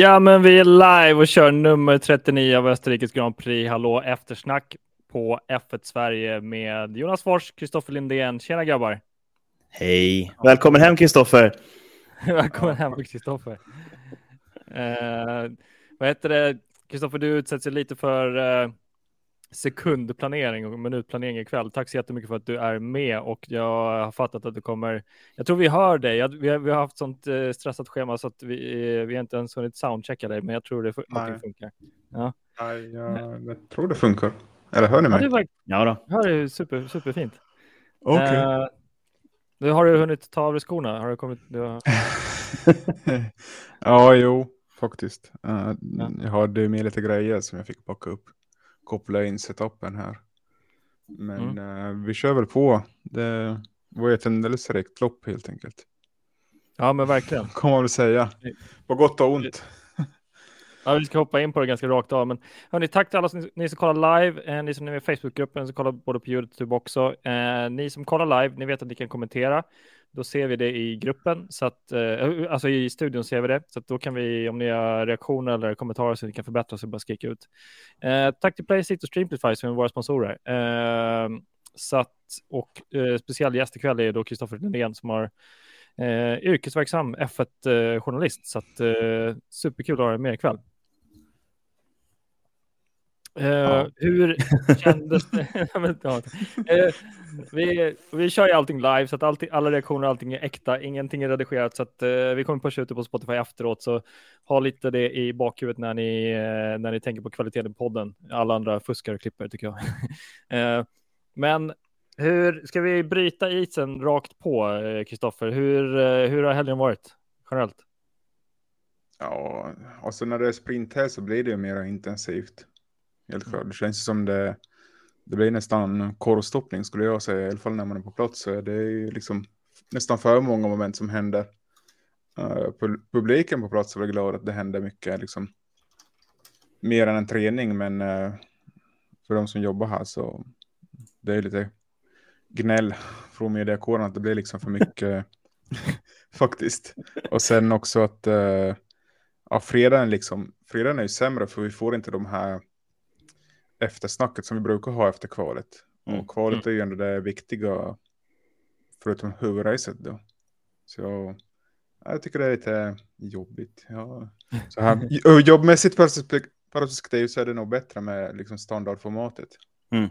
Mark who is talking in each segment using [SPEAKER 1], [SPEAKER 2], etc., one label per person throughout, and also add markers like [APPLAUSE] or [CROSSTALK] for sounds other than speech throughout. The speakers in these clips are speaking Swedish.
[SPEAKER 1] Ja, men vi är live och kör nummer 39 av Österrikes Grand Prix. Hallå eftersnack på F1 Sverige med Jonas Fors, Kristoffer Lindén. Tjena grabbar!
[SPEAKER 2] Hej! Välkommen hem Kristoffer! [LAUGHS]
[SPEAKER 1] Välkommen hem Kristoffer! Uh, vad heter det? Kristoffer, du utsätts lite för uh, sekundplanering och minutplanering ikväll. Tack så jättemycket för att du är med och jag har fattat att du kommer. Jag tror vi hör dig. Vi, har, vi, har, haft sånt eh, stressat schema så att vi, eh, vi har inte ens hunnit soundchecka dig, men jag tror det, att det funkar.
[SPEAKER 3] Ja. Nej, jag, jag, tror det funkar. Eller hör ni mig?
[SPEAKER 1] Ja,
[SPEAKER 2] var, ja då.
[SPEAKER 1] Hör det super, superfint.
[SPEAKER 3] Okej. Okay. Uh,
[SPEAKER 1] nu har du hunnit ta av dig skorna? Har du kommit? Du har... [LAUGHS]
[SPEAKER 3] ja, jo, faktiskt. Uh, ja. Jag hade med lite grejer som jag fick packa upp koppla in setupen här. Men mm. eh, vi kör väl på. Det var ett alldeles rätt lopp helt enkelt.
[SPEAKER 1] Ja, men verkligen. [LAUGHS]
[SPEAKER 3] Kan man väl säga. På gott och ont. [LAUGHS]
[SPEAKER 1] Ja, vi ska hoppa in på det ganska rakt av. Men hörni, tack till alla som, ni som kollar live. Eh, ni som är med i Facebookgruppen som kollar både på YouTube också. Eh, ni som kollar live, ni vet att ni kan kommentera. Då ser vi det i gruppen, så att, eh, eh, alltså i studion ser vi det. Så att då kan vi, om ni har reaktioner eller kommentarer så ni kan förbättra så bara skrika ut. Eh, tack till Playsit och Streamplify som är våra sponsorer. Eh, så att, och eh, speciell gäst ikväll är då Kristoffer Lindén som har eh, yrkesverksam F1-journalist. Eh, så att eh, superkul att ha dig med ikväll. Uh, ja. Hur [LAUGHS] kändes det? [LAUGHS] uh, vi, vi kör ju allting live så att allting, alla reaktioner allting är äkta, ingenting är redigerat så att uh, vi kommer pusha ut det på Spotify efteråt så ha lite det i bakhuvudet när ni, när ni tänker på kvaliteten i podden. Alla andra fuskar och klipper tycker jag. [LAUGHS] men hur ska vi bryta isen rakt på Kristoffer? Hur, hur har helgen varit generellt?
[SPEAKER 3] Ja, alltså när det är sprint här så blir det ju mer intensivt. Helt klart. Det känns som det, det blir nästan korvstoppning skulle jag säga. I alla fall när man är på plats. Så det är liksom nästan för många moment som händer. Uh, publiken på plats är glad att det händer mycket. Liksom, mer än en träning. Men uh, för de som jobbar här så det är lite gnäll från mediakåren att det blir liksom för mycket [LAUGHS] faktiskt. Och sen också att uh, ja, fredagen liksom, fredagen är ju sämre för vi får inte de här eftersnacket som vi brukar ha efter kvalet. Mm. Och kvalet är ju ändå det viktiga, förutom huvudracet då. Så jag tycker det är lite jobbigt. Ja. Så här, [LAUGHS] jobbmässigt perspektiv så är det nog bättre med liksom standardformatet. Mm.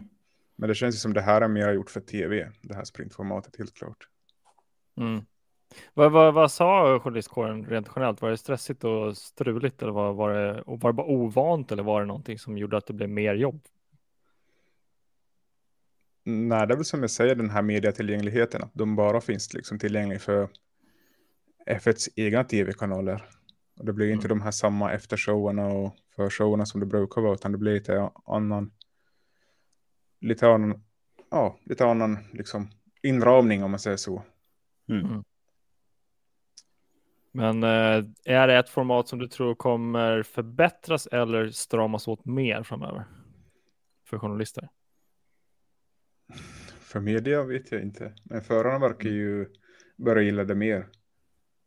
[SPEAKER 3] Men det känns ju som det här är mer gjort för tv, det här sprintformatet helt klart.
[SPEAKER 1] Mm. Vad, vad, vad sa journalistkåren rent generellt? Var det stressigt och struligt eller var, var, det, var det bara ovant eller var det någonting som gjorde att det blev mer jobb?
[SPEAKER 3] Nej, det är väl som jag säger, den här mediatillgängligheten, att de bara finns liksom tillgängliga för F1s egna tv-kanaler. Och det blir mm. inte de här samma eftershowerna och förshowerna som det brukar vara, utan det blir lite annan, lite annan, ja, lite annan liksom inramning om man säger så. Mm.
[SPEAKER 1] Men eh, är det ett format som du tror kommer förbättras eller stramas åt mer framöver för journalister?
[SPEAKER 3] För media vet jag inte, men förarna verkar ju börja gilla det mer.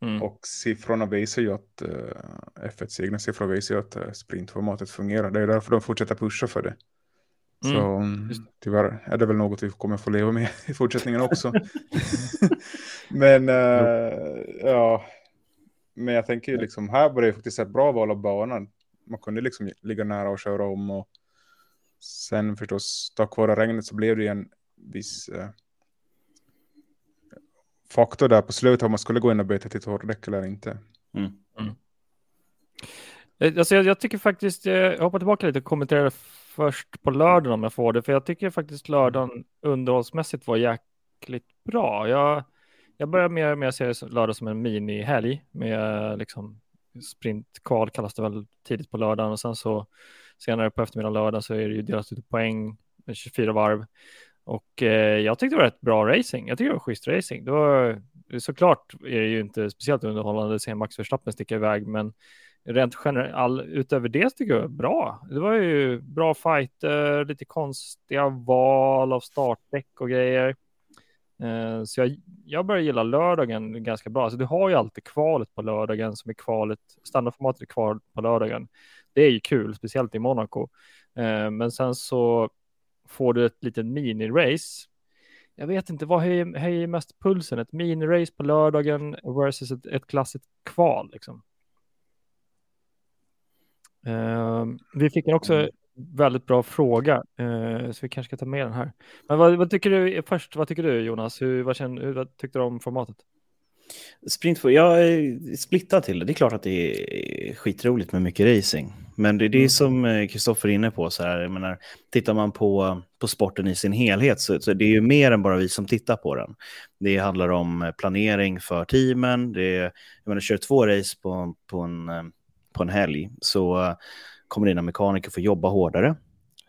[SPEAKER 3] Mm. Och siffrorna visar ju att uh, F1s egna siffror visar ju att uh, sprintformatet fungerar. Det är därför de fortsätter pusha för det. Mm. Så tyvärr är det väl något vi kommer få leva med [LAUGHS] i fortsättningen också. [LAUGHS] men uh, ja, men jag tänker ju liksom, här var det faktiskt ett bra val av banan. Man kunde liksom ligga nära och köra om och sen förstås, tack vare regnet så blev det ju en viss eh, faktor där på slutet om man skulle gå in och byta till torrdäck eller inte. Mm. Mm.
[SPEAKER 1] Eh, alltså jag, jag, tycker faktiskt, eh, jag hoppar tillbaka lite och kommenterar först på lördagen om jag får det, för jag tycker faktiskt lördagen underhållsmässigt var jäkligt bra. Jag, jag börjar mer med att se lördag som en mini-helg med liksom sprintkval kallas det väl tidigt på lördagen och sen så senare på eftermiddagen lördag så är det ju delat ut poäng eh, med 24 varv. Och eh, jag tyckte det var ett bra racing. Jag tycker det var schysst racing. Det var, såklart är det ju inte speciellt underhållande att se Max Verstappen sticka iväg, men rent generellt utöver det tycker jag bra. Det var ju bra fighter, lite konstiga val av startdäck och grejer. Eh, så jag, jag börjar gilla lördagen ganska bra. Alltså du har ju alltid kvalet på lördagen som är kvalet, standardformatet är kvar på lördagen. Det är ju kul, speciellt i Monaco. Eh, men sen så får du ett litet mini-race. Jag vet inte, vad höjer, höjer mest pulsen? Ett mini-race på lördagen versus ett, ett klassiskt kval liksom. Eh, vi fick också. Mm väldigt bra fråga, uh, så vi kanske ska ta med den här. Men vad, vad, tycker du först? Vad tycker du Jonas? Hur, vad, känner, hur vad tyckte du om formatet?
[SPEAKER 2] Sprint, jag är splittad till det. Det är klart att det är skitroligt med mycket racing. Men det, det är mm. som Kristoffer är inne på, så här, jag menar, tittar man på, på sporten i sin helhet så, så det är ju mer än bara vi som tittar på den. Det handlar om planering för teamen, det är, jag menar, kör två race på, på, en, på en helg så kommer dina mekaniker få jobba hårdare.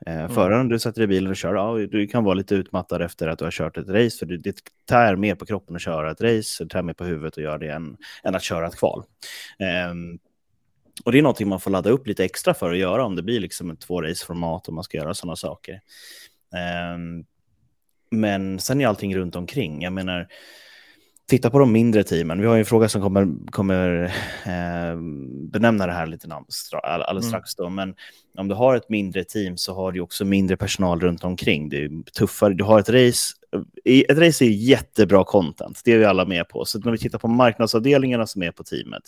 [SPEAKER 2] Eh, mm. Föraren du sätter i bilen och kör, ja, du kan vara lite utmattad efter att du har kört ett race, för det tär mer på kroppen att köra ett race, det tär mer på huvudet och göra det än, än att köra ett kval. Um, och det är någonting man får ladda upp lite extra för att göra om det blir liksom ett två race-format och man ska göra sådana saker. Um, men sen är allting runt omkring. Jag menar, titta på de mindre teamen. Vi har ju en fråga som kommer, kommer eh, benämna det här lite alldeles mm. strax. Då. Men om du har ett mindre team så har du också mindre personal runt omkring. Det är tuffare. Du har ett race. Ett race är jättebra content, det är vi alla med på. Så när vi tittar på marknadsavdelningarna som är på teamet,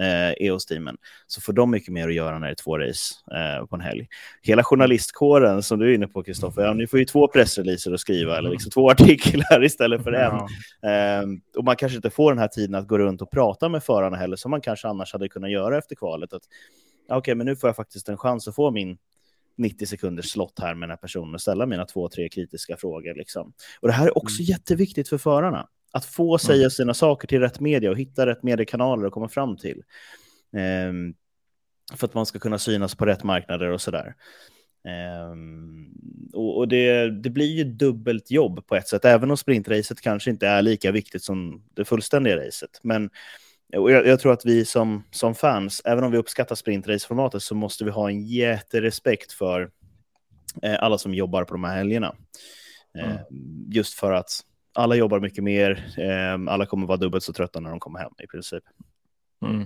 [SPEAKER 2] eh, EOS-teamen, så får de mycket mer att göra när det är två race eh, på en helg. Hela journalistkåren som du är inne på, Kristoffer, ja, ni får ju två pressreleaser att skriva, eller liksom två [LAUGHS] artiklar istället för en. Eh, och man kanske inte får den här tiden att gå runt och prata med förarna heller, som man kanske annars hade kunnat göra efter kvalet. Att, okej, okay, men nu får jag faktiskt en chans att få min 90 sekunders slott här med den här personen och ställa mina två, tre kritiska frågor. Liksom. Och det här är också mm. jätteviktigt för förarna. Att få säga mm. sina saker till rätt media och hitta rätt mediekanaler att komma fram till. Um, för att man ska kunna synas på rätt marknader och sådär. Um, och, och det, det, blir ju dubbelt jobb på ett sätt, även om sprintracet kanske inte är lika viktigt som det fullständiga racet. Men och jag, jag, tror att vi som, som fans, även om vi uppskattar sprintraceformatet, så måste vi ha en jätterespekt för eh, alla som jobbar på de här helgerna. Eh, mm. Just för att alla jobbar mycket mer, eh, alla kommer vara dubbelt så trötta när de kommer hem i princip. Mm.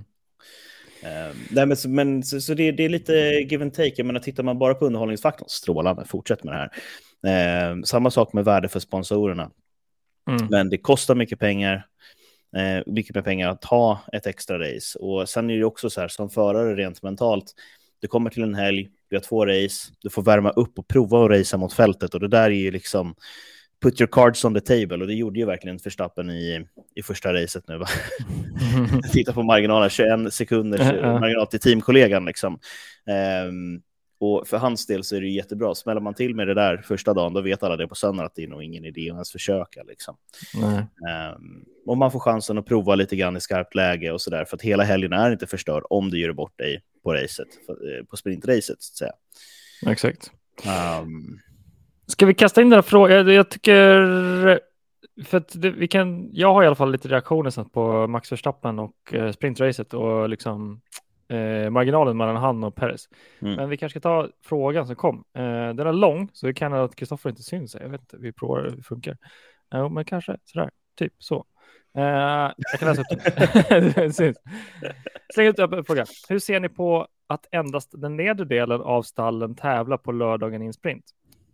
[SPEAKER 2] Uh, nej, men, men så, så det, det, är lite give and take. Jag menar, tittar man bara på underhållningsfaktorn, strålande, fortsätt med det här. Uh, samma sak med värde för sponsorerna. Mm. Men det kostar mycket pengar eh, mycket mer pengar att ha ett extra race. Och sen är det också så här som förare rent mentalt. Du kommer till en helg, du har två race, du får värma upp och prova att racea mot fältet och det där är ju liksom put your cards on the table och det gjorde ju verkligen Verstappen i, i första racet nu. [LAUGHS] Titta på marginalen, 21 sekunders marginal till teamkollegan liksom. Um, och för hans del så är det jättebra. Smäller man till med det där första dagen, då vet alla det på söndagen att det är nog ingen idé att ens försöka. Liksom. Um, och man får chansen att prova lite grann i skarpt läge och så där, för att hela helgen är inte förstörd om du gör bort dig på racet, eh, på sprintracet så att säga.
[SPEAKER 1] Exakt. Um... Ska vi kasta in den här frågan? Jag tycker, för att det, vi kan, jag har i alla fall lite reaktioner på Max Verstappen och eh, sprintracet och liksom eh, marginalen mellan han och Perez. Mm. Men vi kanske ska ta frågan som kom. Eh, den är lång, så det kan att Kristoffer inte syns. Jag vet inte, vi provar hur det funkar. Eh, men kanske sådär, typ så. Eh, jag kan läsa upp det. [LAUGHS] Släng ut en fråga. Hur ser ni på att endast den nedre delen av stallen tävlar på lördagen i en sprint?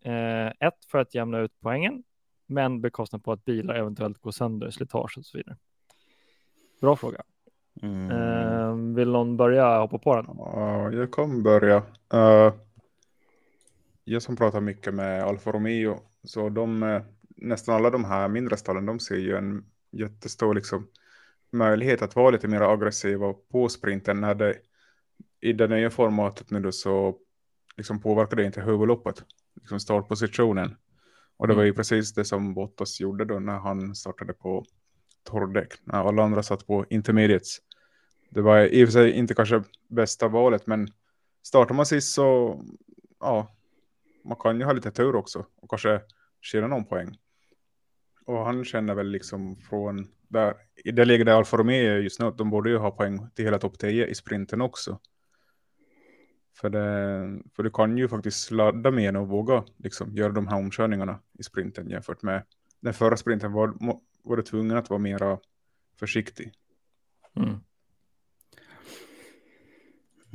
[SPEAKER 1] Eh, ett, för att jämna ut poängen, men bekostnad på att bilar eventuellt går sönder, slitage och så vidare. Bra fråga. Mm. Uh, vill någon börja hoppa på den?
[SPEAKER 3] Ja, jag kommer börja. Uh, jag som pratar mycket med Alfa Romeo, så de, eh, nästan alla de här mindre stallen, de ser ju en jättestor liksom, möjlighet att vara lite mer aggressiva på sprinten när det i det nya formatet nu då så liksom påverkar det inte huvudloppet, liksom startpositionen. Och det var ju mm. precis det som Bottas gjorde då när han startade på torrdäck, när alla andra satt på intermediates. Det var i och för sig inte kanske bästa valet, men startar man sist så, ja, man kan ju ha lite tur också och kanske tjäna någon poäng. Och han känner väl liksom från där, i det läget där Alfa Romeo är just nu, de borde ju ha poäng till hela topp 10 i sprinten också. För, det, för du kan ju faktiskt ladda mer och våga liksom, göra de här omkörningarna i sprinten jämfört med den förra sprinten var, var du tvungen att vara mera försiktig.
[SPEAKER 1] Mm.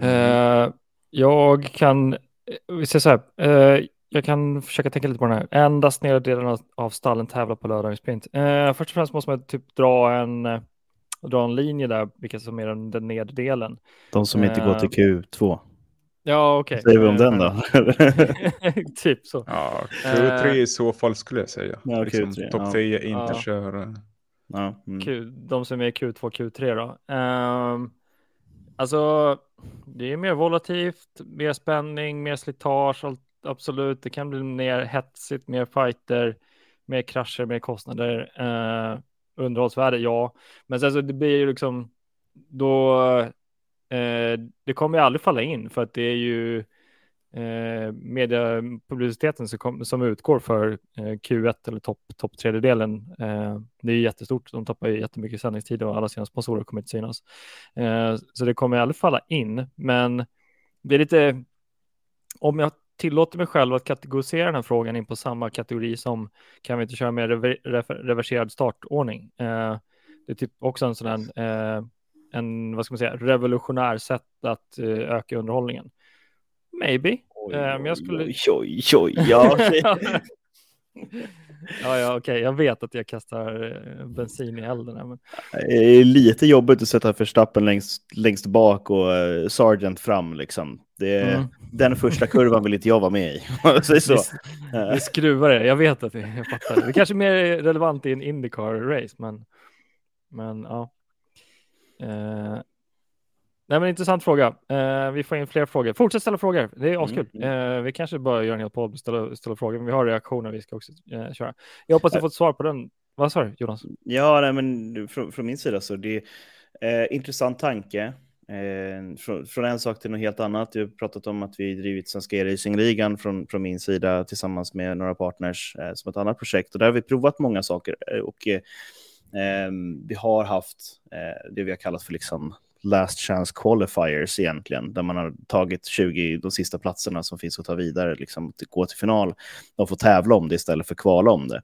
[SPEAKER 1] Uh, jag kan, vi säger så här, uh, jag kan försöka tänka lite på den här. Endast nedre delen av stallen tävlar på lördagens sprint. Uh, först och främst måste man typ dra en, dra en linje där, vilka som är den, den nedre delen.
[SPEAKER 2] De som inte går till Q2.
[SPEAKER 1] Ja, okej. Okay.
[SPEAKER 2] Säger vi om den då? [LAUGHS]
[SPEAKER 1] typ så.
[SPEAKER 3] Ja, Q3 i så fall skulle jag säga.
[SPEAKER 2] Ja,
[SPEAKER 3] liksom,
[SPEAKER 2] Q3,
[SPEAKER 3] Topp 10 inte
[SPEAKER 1] Ja.
[SPEAKER 3] kör.
[SPEAKER 2] Ja, mm.
[SPEAKER 1] Q, de som är i Q2, Q3 då. Um, alltså, det är mer volatilt, mer spänning, mer slitage, allt, absolut. Det kan bli mer hetsigt, mer fighter, mer krascher, mer kostnader. Uh, underhållsvärde, ja. Men sen så det blir ju liksom, då, eh, det kommer ju aldrig falla in för att det är ju eh, mediepubliciteten som, kom, som utgår för eh, Q1 eller topp top tredjedelen. Eh, det är ju jättestort. De tappar ju jättemycket sändningstid och alla sina sponsorer kommer inte synas. Eh, så det kommer aldrig falla in. Men det är lite, om jag tillåter mig själv att kategorisera den här frågan in på samma kategori som kan vi inte köra med rever, rever, reverserad startordning. Eh, det är typ också en sån här, eh, en, vad ska man säga, revolutionär sätt att eh, öka underhållningen. Maybe.
[SPEAKER 2] Oj,
[SPEAKER 1] men jag skulle-
[SPEAKER 2] oj, oj, oj, ja. [LAUGHS]
[SPEAKER 1] ja, ja, okej, jag vet att jag kastar eh, bensin i elden. här, Men...
[SPEAKER 2] Det är lite jobbigt att sätta Verstappen längst, längst bak och uh, Sargent fram liksom. Det,
[SPEAKER 1] Mm.
[SPEAKER 2] Den första kurvan vill inte jag vara med i. Säg så.
[SPEAKER 1] Vi, vi skruvar det, jag vet att det, jag fattar. Det är kanske är mer relevant i en Indycar-race, men, men ja. Eh, nej, men intressant fråga. Eh, vi får in fler frågor. Fortsätt ställa frågor, det är askul.
[SPEAKER 2] Mm,
[SPEAKER 1] Eh, vi kanske bör göra en hel podd och ställa, ställa frågor, men vi har reaktioner vi ska också eh, köra. Jag hoppas jag fått svar på den. Vad sa du, Jonas?
[SPEAKER 2] Ja, nej, men från, från min sida så det är eh, intressant tanke. Eh, från, från en sak till något helt annat. Jag har pratat om att vi drivit Svenska E-racingligan från, från min sida tillsammans med några partners eh, som ett annat projekt. Och där har vi provat många saker. Eh, och eh, eh, vi har haft eh, det vi har kallat för liksom last chance qualifiers egentligen, där man har tagit 20, de sista platserna som finns att ta vidare, liksom gå till final. De får tävla om det istället för kvala om det.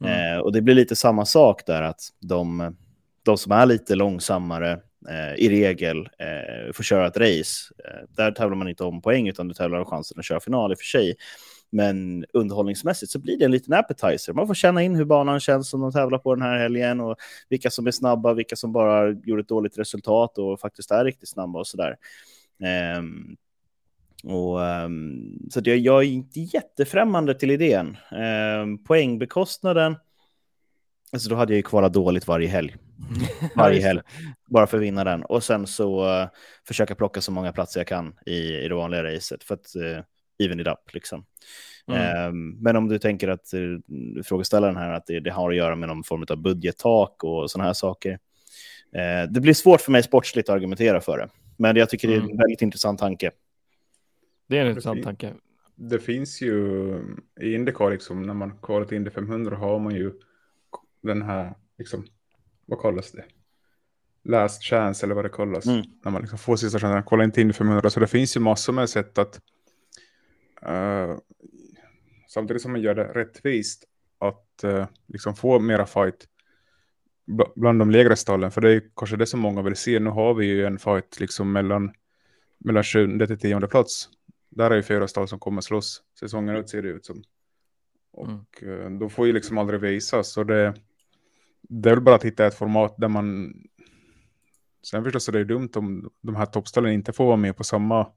[SPEAKER 1] Mm.
[SPEAKER 2] Eh, och det blir lite samma sak där, att de, de som är lite långsammare eh, i regel eh, får köra ett race. Eh, där tävlar man inte om poäng, utan du tävlar om chansen att köra final i och för sig. Men underhållningsmässigt så blir det en liten appetizer. Man får känna in hur banan känns som de tävlar på den här helgen och vilka som är snabba, vilka som bara gjorde ett dåligt resultat och faktiskt är riktigt snabba och sådär. Ehm, och, ehm, så jag, jag är inte jättefrämmande till idén. Ehm, poängbekostnaden, alltså då hade jag ju kvalat dåligt varje helg. [LAUGHS] Varje helg. Bara för att vinna den. Och sen så uh, försöka plocka så många platser jag kan i, i det vanliga racet för att uh, even it up liksom.
[SPEAKER 1] Mm.
[SPEAKER 2] Ehm, men om du tänker att uh, frågeställaren här att det, det har att göra med någon form av budgettak och sådana här saker. Eh, det blir svårt för mig sportsligt att argumentera för det. Men jag tycker det är en
[SPEAKER 1] Mm.
[SPEAKER 2] väldigt intressant tanke.
[SPEAKER 1] Det är en intressant tanke.
[SPEAKER 3] Det finns ju i Indycar, liksom, när man kvalar till Indy 500 har man ju den här, liksom, vad kallas det? Last chance eller vad det kallas.
[SPEAKER 2] Mm.
[SPEAKER 3] När man liksom får sista chansen att kolla in till Indy 500. Så det finns ju massor med sätt att eh, samtidigt som man gör det rättvist att eh, liksom få mera fight bl- bland de lägre stallen. För det är kanske det som många vill se. Nu har vi ju en fight liksom mellan, mellan sjunde till tionde plats. Där är ju fyra stall som kommer slåss. Säsongen ut ser det ut som. Och eh, då får ju liksom aldrig visas. Så det, det är väl bara att hitta ett format där man... Sen förstås är det ju dumt om de här toppstallen inte får vara med på samma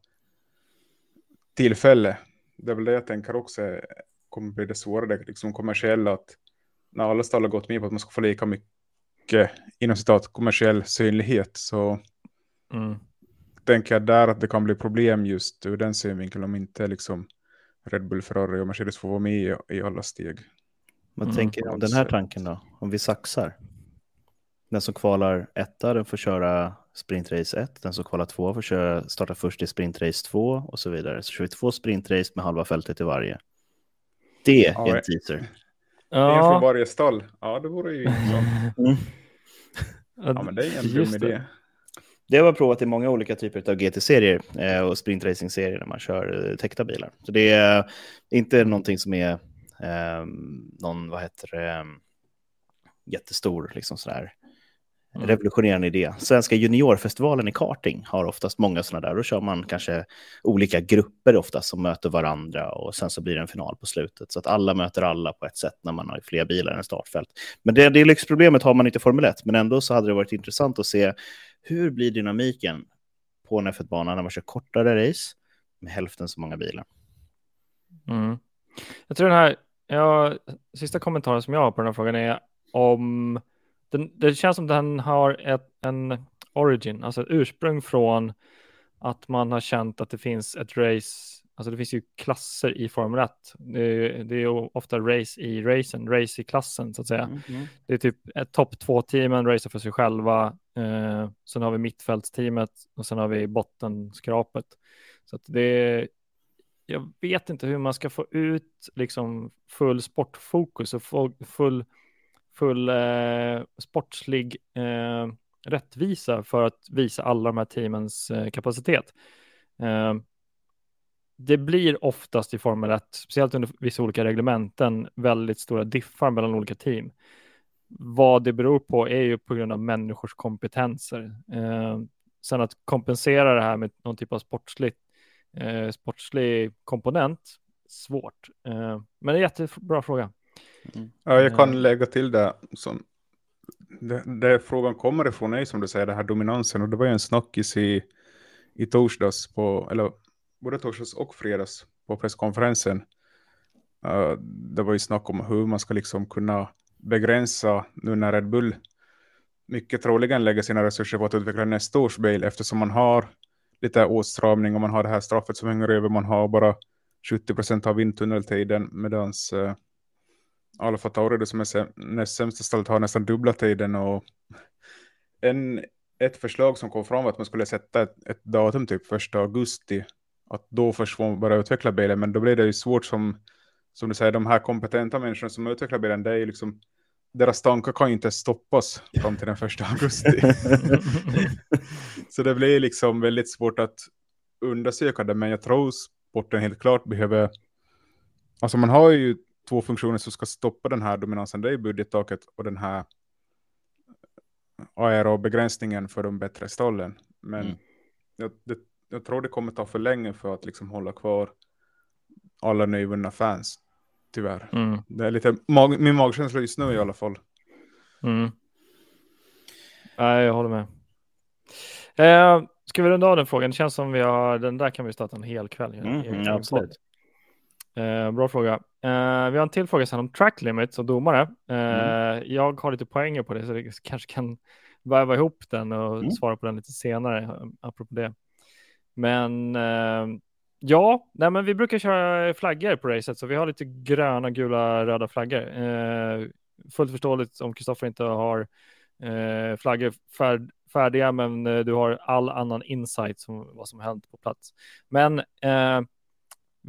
[SPEAKER 3] tillfälle. Det är väl det jag tänker också kommer bli det svåra, det liksom kommersiella. Att när alla stall har gått med på att man ska få lika mycket inom citat kommersiell synlighet så
[SPEAKER 1] Mm.
[SPEAKER 3] tänker jag där att det kan bli problem just ur den synvinkeln om inte liksom Red Bull, Ferrari och Mercedes får vara med i, i alla steg.
[SPEAKER 2] Vad
[SPEAKER 1] Mm,
[SPEAKER 2] tänker du om den här tanken då? Om vi saxar? Den som kvalar etta, den får köra sprintrace 1. Den som kvalar två får köra, starta först i sprintrace 2 och så vidare. Så kör vi två sprintrace med halva fältet i varje. Det är
[SPEAKER 3] Ja,
[SPEAKER 2] en
[SPEAKER 3] ja.
[SPEAKER 2] teaser.
[SPEAKER 3] En från
[SPEAKER 1] Ja,
[SPEAKER 3] varje stall. Ja, det vore ju [LAUGHS] intressant.
[SPEAKER 2] Mm.
[SPEAKER 3] Ja, men det är en dum idé.
[SPEAKER 2] Det har jag provat i många olika typer av GT-serier eh, och sprintracing-serier när man kör eh, täckta bilar. Så det är inte någonting som är eh, någon, vad heter det, jättestor liksom sådär mm. revolutionerande idé. Svenska juniorfestivalen i karting har oftast många sådana där. Då kör man kanske olika grupper oftast som möter varandra och sen så blir det en final på slutet. Så att alla möter alla på ett sätt när man har fler bilar än startfält. Men det, det lyxproblemet har man inte Formel 1, men ändå så hade det varit intressant att se hur blir dynamiken på en F1-bana när man kör kortare race med hälften så många bilar.
[SPEAKER 1] Mm. Jag tror den här, ja, sista kommentaren som jag har på den här frågan är om den, det känns som den har ett, en origin, alltså ett ursprung från att man har känt att det finns ett race, alltså det finns ju klasser i Formel 1. Det är, det är ofta race i racen, race i klassen så att säga. Mm -hmm. Det är typ ett topp två teamen racer för sig själva. Eh, sen har vi mittfältsteamet och sen har vi bottenskrapet. Så att det är, jag vet inte hur man ska få ut liksom full sportfokus och full full eh, sportslig eh, rättvisa för att visa alla de här teamens eh, kapacitet. Eh, det blir oftast i Formel 1, speciellt under vissa olika reglementen, väldigt stora diffar mellan olika team. Vad det beror på är ju på grund av människors kompetenser. Eh, sen att kompensera det här med någon typ av sportslig, eh, sportslig komponent, svårt. Eh, men det är en jättebra fråga.
[SPEAKER 3] Mm. Ja, jag kan eh. lägga till det som det, det frågan kommer ifrån är som du säger, den här dominansen. Och det var ju en snackis i, i torsdags, på, eller både torsdags och fredags på presskonferensen. Uh, det var ju snack om hur man ska liksom kunna begränsa nu när Red Bull mycket troligen lägger sina resurser på att utveckla nästa års bil eftersom man har lite åtstramning och man har det här straffet som hänger över. Man har bara 70 procent av vindtunneltiden medans uh, Alfa Tauri som är näst sämsta stället har nästan dubbla tiden och en, ett förslag som kom fram var att man skulle sätta ett, ett datum typ första augusti att då först får man börja utveckla bilen men då blir det ju svårt som som du säger de här kompetenta människorna som utvecklar bilen det är ju liksom deras tankar kan ju inte stoppas fram till den första augusti. [LAUGHS] så det blir liksom väldigt svårt att undersöka det men jag tror sporten helt klart behöver alltså man har ju två funktioner som ska stoppa den här dominansen. Det är budgettaket och den här aerobegränsningen för de bättre stollen. Men mm. jag, det, jag, tror det kommer ta för länge för att liksom hålla kvar alla nyvunna fans. Tyvärr. Mm. Det är lite mag min magkänsla just nu i alla fall.
[SPEAKER 1] Mm. Nej, jag håller med. Eh, ska vi runda av den frågan? Det känns som vi har, den där kan vi starta en hel kväll.
[SPEAKER 2] Mm, absolut.
[SPEAKER 1] Eh, bra fråga. Eh, vi har en till fråga sen om track limits och domare. Eh, mm. Jag har lite poänger på det så det kanske kan väva ihop den och mm. svara på den lite senare apropå det. Men eh, ja, nej, men vi brukar köra flaggor på racet så vi har lite gröna, gula, röda flaggor. Eh, fullt förståeligt om Kristoffer inte har eh, flaggor färd, färdiga, men du har all annan insight om vad som hänt på plats. Men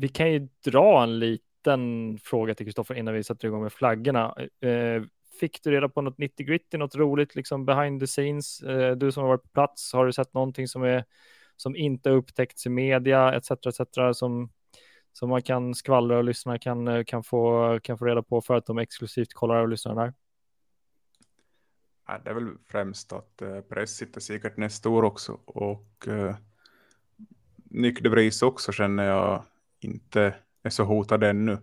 [SPEAKER 1] vi kan ju dra en liten fråga till Kristoffer innan vi sätter igång med flaggorna. Eh, fick du reda på något 90 gritty, något roligt liksom behind the scenes? Eh, du som har varit på plats, har du sett någonting som är som inte upptäckts i media etc. etc. som som man kan skvallra och lyssna kan eh, kan få kan få reda på för att de exklusivt kollar och lyssnar där.
[SPEAKER 3] Det är väl främst att eh, press sitter säkert nästa år också och eh, Nick de Vries också känner jag inte är så hotade ännu.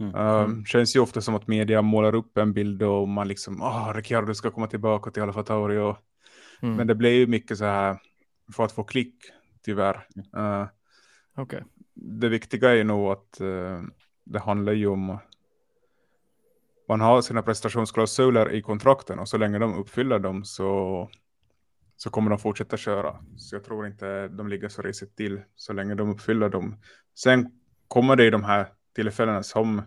[SPEAKER 3] Mm. Um, känns ju ofta som att media målar upp en bild och man liksom, ah, oh, Ricciardo ska komma tillbaka till Alfa Tauri. Och... Mm. Men det blir ju mycket så här för att få klick, tyvärr. Uh,
[SPEAKER 1] okay.
[SPEAKER 3] Det viktiga är nog att uh, det handlar ju om man har sina prestationsklausuler i kontrakten och så länge de uppfyller dem så, så kommer de fortsätta köra. Så jag tror inte de ligger så risigt till så länge de uppfyller dem. Sen kommer det i de här tillfällena som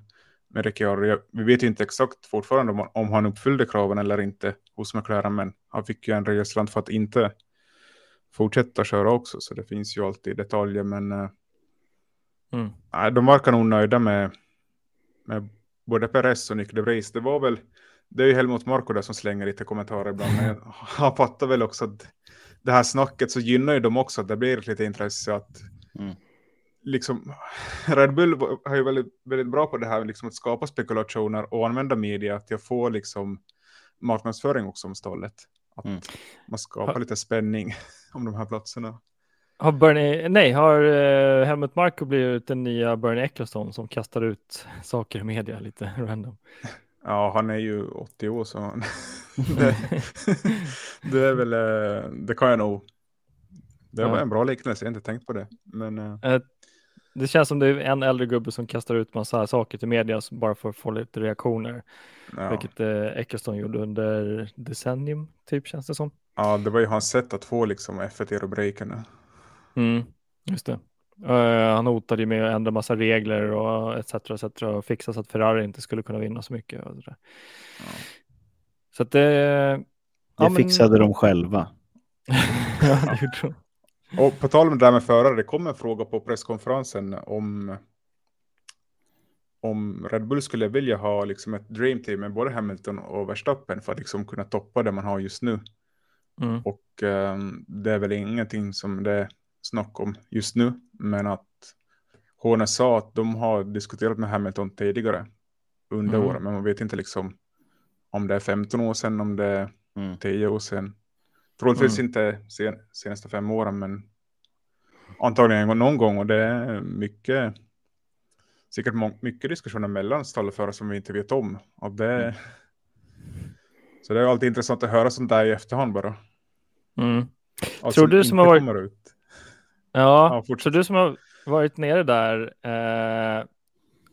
[SPEAKER 3] med Ricciardo. Vi vet ju inte exakt fortfarande om, om han uppfyllde kraven eller inte hos McLaren, men han fick ju en rejäl för att inte fortsätta köra också, så det finns ju alltid detaljer, men uh, mm. nej, de verkar nog nöjda med, med både Perez och Nick de Vries. Det var väl, det är ju Helmut Marko där som slänger lite kommentarer ibland, men han fattar väl också att det här snacket så gynnar ju dem också, att det blir lite intresse att mm liksom, Red Bull har ju väldigt, väldigt bra på det här liksom att skapa spekulationer och använda media till att få liksom marknadsföring också om stallet. Att
[SPEAKER 2] Mm.
[SPEAKER 3] man skapar lite spänning [LAUGHS] om de här platserna.
[SPEAKER 1] Har Bernie, nej, har uh, Helmut Marko blivit den nya Bernie Ecclestone som kastar ut saker i media lite [LAUGHS] random?
[SPEAKER 3] Ja, han är ju 80 år så han- [LAUGHS] det, det är väl, eh, det kan jag nog. Det var
[SPEAKER 1] Ja.
[SPEAKER 3] en bra liknelse, jag har inte tänkt på det. Men eh,
[SPEAKER 1] Det känns som det är en äldre gubbe som kastar ut massa saker till media bara för att få lite reaktioner.
[SPEAKER 3] ja.
[SPEAKER 1] Vilket eh, gjorde under decennium, typ känns det som.
[SPEAKER 3] ja, det var ju hans sätt att få liksom F1 i rubrikerna.
[SPEAKER 1] Mm, just det. Eh, han hotade ju med att ändra massa regler och etc. etc. och fixa så att Ferrari inte skulle kunna vinna så mycket. Och sådär.
[SPEAKER 3] Ja.
[SPEAKER 1] Så att det...
[SPEAKER 2] Det
[SPEAKER 1] ja, men-
[SPEAKER 2] fixade de själva. [LAUGHS]
[SPEAKER 1] ja, det gjorde de.
[SPEAKER 3] Och på tal om det där med förare, det kom en fråga på presskonferensen om om Red Bull skulle vilja ha liksom ett dream team med både Hamilton och Verstappen för att liksom kunna toppa det man har just nu.
[SPEAKER 1] Mm.
[SPEAKER 3] Och eh, det är väl ingenting som det snack om just nu, men att Horner sa att de har diskuterat med Hamilton tidigare under
[SPEAKER 1] Mm.
[SPEAKER 3] åren, men man vet inte liksom om det är 15 år sedan, om det är
[SPEAKER 2] Mm.
[SPEAKER 3] 10 år sedan. Troligtvis
[SPEAKER 1] Mm.
[SPEAKER 3] inte sen, senaste fem åren, men antagligen någon gång och det är mycket säkert mycket diskussioner mellan stallförare som vi inte vet om. Och det,
[SPEAKER 2] Mm. [LAUGHS]
[SPEAKER 3] Så det är alltid intressant att höra sånt där i efterhand bara.
[SPEAKER 1] Mm. Tror du som har varit-
[SPEAKER 3] ut.
[SPEAKER 1] Ja,
[SPEAKER 3] Ja,
[SPEAKER 1] så du som har varit nere där, eh,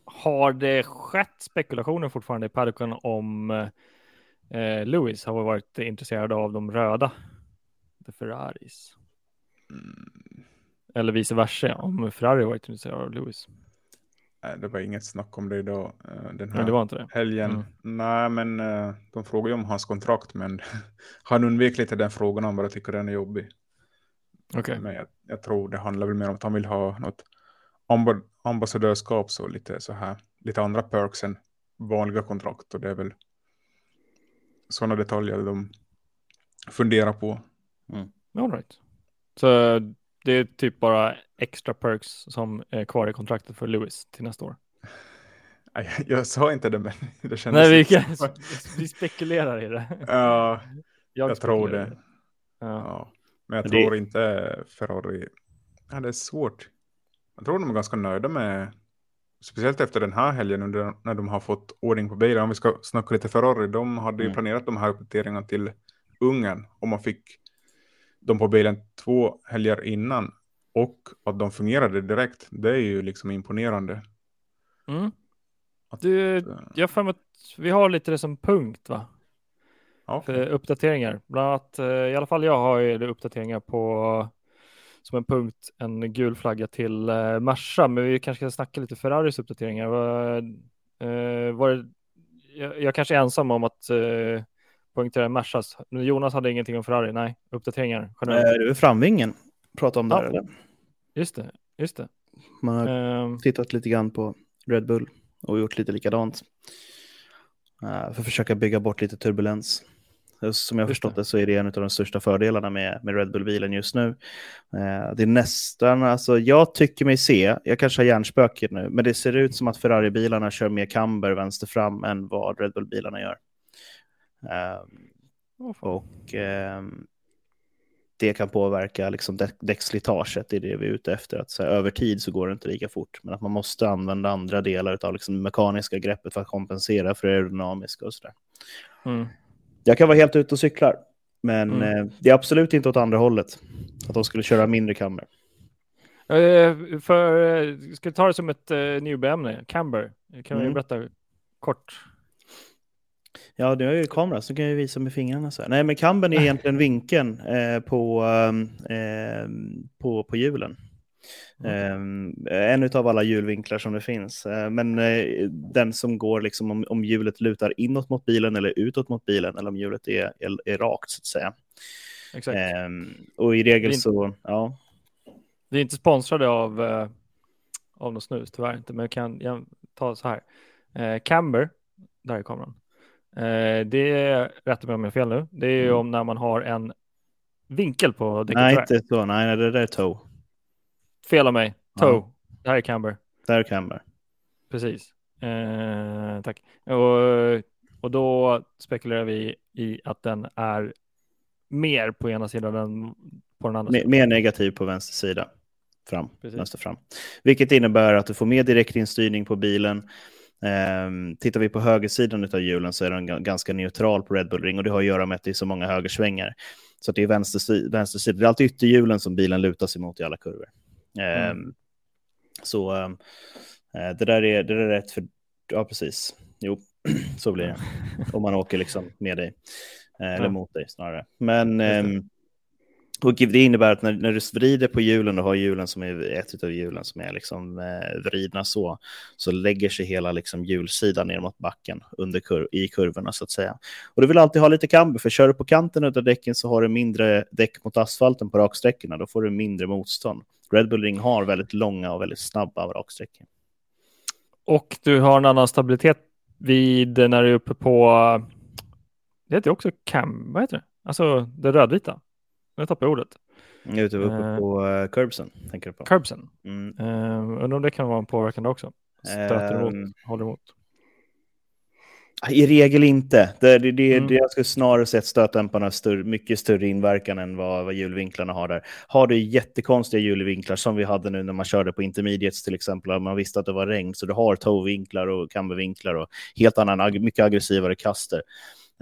[SPEAKER 1] har det skett spekulationer fortfarande i paddocken om eh, Lewis har varit intresserad av de röda, the Ferraris?
[SPEAKER 3] Mm,
[SPEAKER 1] Eller vice versa, om Ferrari varit intresserad av Lewis.
[SPEAKER 3] nej, det var inget snack om det idag. eh, Den här
[SPEAKER 1] Men det var inte det.
[SPEAKER 3] helgen.
[SPEAKER 1] Mm.
[SPEAKER 3] Nej, men eh, de frågar ju om hans kontrakt, men [LAUGHS] han undvek lite den frågan. Han bara tycker den är jobbig.
[SPEAKER 1] Okej.
[SPEAKER 3] Men jag, jag tror det handlar väl mer om att han vill ha något amba- ambassadörskap så lite så här, lite andra perks än vanliga kontrakt och det är väl sådana detaljer de funderar på.
[SPEAKER 1] All right. Så det är typ bara extra perks som är kvar i kontraktet för Lewis till nästa år. [LAUGHS]
[SPEAKER 3] Nej, Jag, jag sa inte det, men [LAUGHS] det kändes
[SPEAKER 1] Nej, vi, kan, vi spekulerar i det.
[SPEAKER 3] Ja, jag tror
[SPEAKER 1] spekulerar i
[SPEAKER 3] det.
[SPEAKER 1] Ja.
[SPEAKER 3] Ja. Men jag
[SPEAKER 2] Men det-
[SPEAKER 3] tror inte Ferrari, ja, det är svårt. Jag tror de är ganska nöjda med, speciellt efter den här helgen under, när de har fått ordning på bilen. Om vi ska snacka lite Ferrari, de hade ju
[SPEAKER 2] Mm.
[SPEAKER 3] planerat de här uppdateringarna till Ungern och man fick dem på bilen två helger innan och att de fungerade direkt. Det är ju liksom imponerande.
[SPEAKER 1] Mm.
[SPEAKER 3] Att,
[SPEAKER 1] Du, jag för att vi har lite det som punkt va?
[SPEAKER 3] Ja,
[SPEAKER 1] För uppdateringar. Bland annat, eh, i alla fall jag har ju det uppdateringar på som en punkt en gul flagga till eh, Merca. Men vi kanske ska snacka lite Ferraris uppdateringar. Var, eh, var det, jag, jag kanske är ensam om att eh, poängtera Mercas. Men Jonas hade ingenting om Ferrari. Nej, uppdateringar
[SPEAKER 2] Eh,
[SPEAKER 1] generellt.
[SPEAKER 2] Det är framvingen. Prata om det
[SPEAKER 1] Ja.
[SPEAKER 2] här, eller?
[SPEAKER 1] Just det, just det.
[SPEAKER 2] Man har
[SPEAKER 1] Ehm,
[SPEAKER 2] tittat lite grann på Red Bull och gjort lite likadant. Eh, för att försöka bygga bort lite turbulens. Eh, Som jag förstått
[SPEAKER 1] det.
[SPEAKER 2] så är det en av de största fördelarna med, med Red Bull-bilen just nu. Eh, Det är nästan, alltså jag tycker mig se, jag kanske har hjärnspöket nu, men det ser ut som att Ferrari-bilarna kör mer camber vänster fram än vad Red Bull-bilarna gör. Eh, och ehm, det kan påverka liksom däck- däckslitaget, det är det vi är ute efter. Att så här, över tid så går det inte lika fort, men att man måste använda andra delar av liksom, det mekaniska greppet för att kompensera för det aerodynamiska och sådär.
[SPEAKER 1] Mm.
[SPEAKER 2] Jag kan vara helt ute och cyklar, men
[SPEAKER 1] Mm.
[SPEAKER 2] eh, det är absolut inte åt andra hållet. Att de skulle köra mindre kammer.
[SPEAKER 1] Eh, för, eh, ska vi ta det som ett uh, newbie-ämne? Camber. Kan vi
[SPEAKER 2] Mm.
[SPEAKER 1] berätta kort?
[SPEAKER 2] Ja, nu har jag ju kamera så kan jag visa med fingrarna. Så här. Nej, men kamben är egentligen vinkeln eh, på, ehm, på, på hjulen. Ehm, en av alla hjulvinklar som det finns. Eh, men eh, den som går liksom om, om hjulet lutar inåt mot bilen eller utåt mot bilen eller om hjulet är, är, är rakt så att säga.
[SPEAKER 1] Exakt.
[SPEAKER 2] Ehm, och i regel
[SPEAKER 1] är
[SPEAKER 2] så, ja.
[SPEAKER 1] Vi är inte sponsrade av, eh, av något snus, tyvärr inte, men jag kan jag ta så här. Camber, där är kameran. Det är, rätta mig om jag har fel nu, det är ju
[SPEAKER 2] Mm.
[SPEAKER 1] om när man har en vinkel på däcket.
[SPEAKER 2] Nej, inte så. Nej, nej, det där är toe.
[SPEAKER 1] Fel av mig.
[SPEAKER 2] Ja.
[SPEAKER 1] Toe. Det här är Camber.
[SPEAKER 2] Det här är Camber.
[SPEAKER 1] Precis. Eh, tack. Och, och då spekulerar vi i att den är mer på ena sidan än på den andra.
[SPEAKER 2] Mer, mer negativ på vänster sida. Fram,
[SPEAKER 1] Precis.
[SPEAKER 2] vänster fram. Vilket innebär att du får mer direktinstyrning på bilen. Ehm, tittar vi på högersidan av hjulen så är den ga- ganska neutral på Red Bull Ring och det har att göra med att det är så många högersvängar. Så det är vänster, vänster sida. Det är alltid ytterhjulen som bilen lutar sig mot i alla kurvor. Ehm, Så ehm, eh, det, där är, det där är rätt för... Ja, precis. Jo, [CLEARS THROAT] så blir det. [LAUGHS] Om man åker liksom med dig. Eh, Eller
[SPEAKER 1] Ja.
[SPEAKER 2] mot dig snarare. Men ehm, och det innebär att när, när du vrider på hjulen och har hjulen som är ett av hjulen som är liksom eh, vridna så, så lägger sig hela liksom hjulsidan ner mot backen under kur i kurvorna så att säga. Och du vill alltid ha lite camber, för kör du på kanten av däcken så har du mindre däck mot asfalten på raksträckorna, då får du mindre motstånd. Red Bull Ring har väldigt långa och väldigt snabba raksträckor.
[SPEAKER 1] Och du har en annan stabilitet vid när du är uppe på, det heter också cam, vad heter det? Alltså det rödvita. Nu tappar jag ordet.
[SPEAKER 2] Ute uppe
[SPEAKER 1] Eh.
[SPEAKER 2] på uh, curbsen, tänker du på?
[SPEAKER 1] Curbsen.
[SPEAKER 2] Mm.
[SPEAKER 1] Uh, undrar om det kan vara en påverkande också. Stöter emot,
[SPEAKER 2] Ehm.
[SPEAKER 1] håller emot.
[SPEAKER 2] I regel inte. Det, det, det,
[SPEAKER 1] Mm.
[SPEAKER 2] det jag skulle snarare sett stötdämparna har större, mycket större inverkan än vad, vad hjulvinklarna har där. Har du jättekonstiga hjulvinklar som vi hade nu när man körde på intermediates till exempel, man visste att det var regn, så du har toevinklar och cambervinklar och helt annan, mycket aggressivare kaster.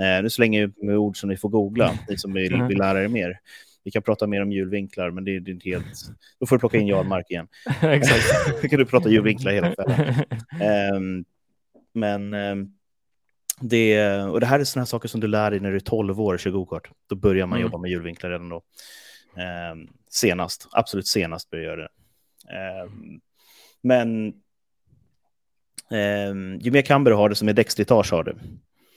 [SPEAKER 2] Eh, nu slänger jag ut med ord som ni får googla, [LAUGHS] ni som vill, vill lära er mer. Vi kan prata mer om hjulvinklar, men det, det är inte helt... Då får du plocka in Jarmark igen. [LAUGHS]
[SPEAKER 1] Exakt. [LAUGHS]
[SPEAKER 2] Då kan du prata hjulvinklar hela kvällen. Ehm, men ehm, det, och det här är sådana saker som du lär dig när du är 12 år och kör gokart. Då börjar man
[SPEAKER 1] Mm.
[SPEAKER 2] jobba med hjulvinklar redan då. Ehm, senast, absolut senast börjar jag det. Ehm, men ehm, ju mer camber du har, desto mer däckslitage har du.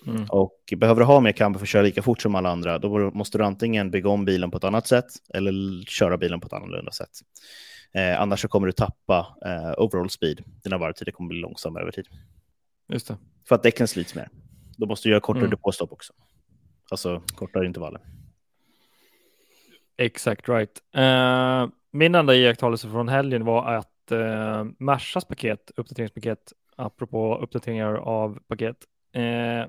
[SPEAKER 1] Mm.
[SPEAKER 2] Och behöver du ha mer camber för att köra lika fort som alla andra, då måste du antingen bygga om bilen på ett annat sätt eller köra bilen på ett annorlunda sätt. Eh, annars så kommer du tappa eh, overall speed. Dina varvtider kommer bli långsammare över tid.
[SPEAKER 1] Just det.
[SPEAKER 2] För att däcken slits mer. Då måste du göra kortare
[SPEAKER 1] Mm.
[SPEAKER 2] depåstopp också. Alltså kortare intervaller.
[SPEAKER 1] Exakt right. Eh, min enda iakttagelse från helgen var att uh, Mersas paket, uppdateringspaket, apropå uppdateringar av paket, eh,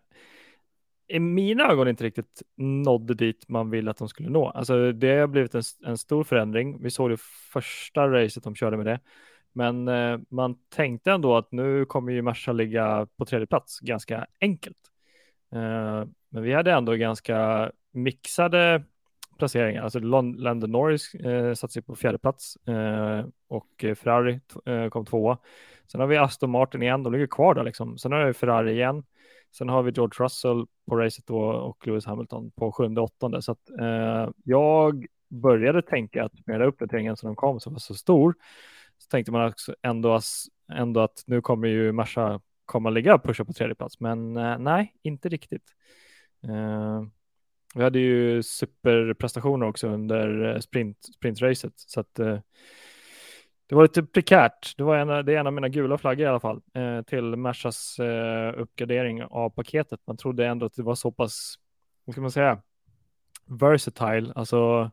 [SPEAKER 1] i mina ögon inte riktigt nådde dit man ville att de skulle nå. Alltså det har blivit en, en stor förändring. Vi såg det första racet de körde med det. Men eh, man tänkte ändå att nu kommer ju Merca ligga på tredje plats ganska enkelt. Eh, men vi hade ändå ganska mixade placeringar. Alltså Lando Norris eh, satte sig på fjärde plats eh, och Ferrari eh, kom tvåa. Sen har vi Aston Martin igen, de ligger kvar där liksom. Sen har vi Ferrari igen. Sen har vi George Russell på racet då och Lewis Hamilton på sjunde åttonde. Så att eh, jag började tänka att med den uppdateringen som de kom som var så stor så tänkte man också ändå, ändå att nu kommer ju Merca komma ligga och pusha på tredje plats. Men eh, nej, inte riktigt. Eh, vi hade ju superprestationer också under eh, sprint, sprintracet så att eh, det var lite prekärt. Det var en, det är en av mina gula flaggor i alla fall eh, till Mercas eh, uppgradering av paketet. Man trodde ändå att det var så pass, vad ska man säga, versatile, alltså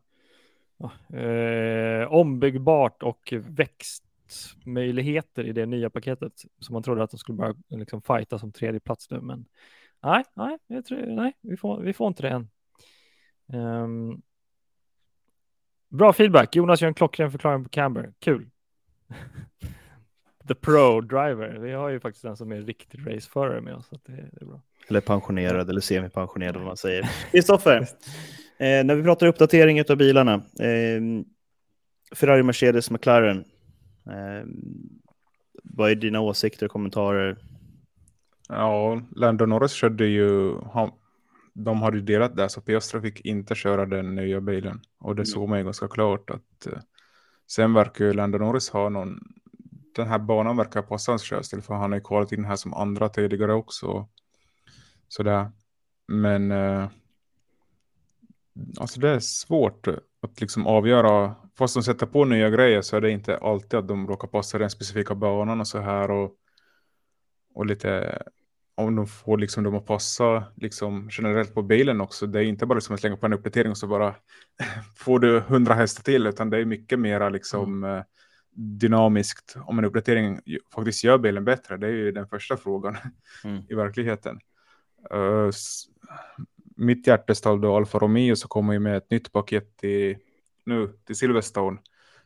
[SPEAKER 1] eh, ombyggbart och växtmöjligheter i det nya paketet som man trodde att de skulle börja liksom fighta som tredje plats nu. Men nej, nej, jag tror, nej vi, får, vi får inte det än. Um, bra feedback. Jonas gör en klockren förklaring på Camber. Kul. The Pro Driver. Vi har ju faktiskt en som är riktig raceförare med oss. Så det, det är bra.
[SPEAKER 2] Eller pensionerad eller semipensionerad vad man säger. [LAUGHS] Kristoffer, eh, när vi pratar uppdatering av bilarna. Eh, Ferrari, Mercedes, McLaren. Eh, vad är dina åsikter och kommentarer?
[SPEAKER 3] Ja, Lando Norris körde ju, han, de hade ju delat där så Piastri fick inte köra den nya bilen. Och det
[SPEAKER 2] Mm.
[SPEAKER 3] såg man ju ganska klart att eh, sen verkar ju Lando Norris ha någon, den här banan verkar passa hans körstil för han har ju kvalat in här som andra tidigare också. Sådär. Men eh, alltså det är svårt att liksom avgöra. Fast de sätter på nya grejer så är det inte alltid att de råkar passa den specifika banan och så här. Och, och lite om de får liksom de att passa liksom generellt på bilen också. Det är inte bara som att slänga på en uppdatering och så bara [LAUGHS] får du hundra hästar till utan det är mycket mera liksom eh, dynamiskt, om en uppdatering faktiskt gör bilen bättre. Det är ju den första frågan mm. [LAUGHS] i verkligheten. Uh, mitt hjärta står då Alfa Romeo så kommer ju med ett nytt paket till, nu till Silverstone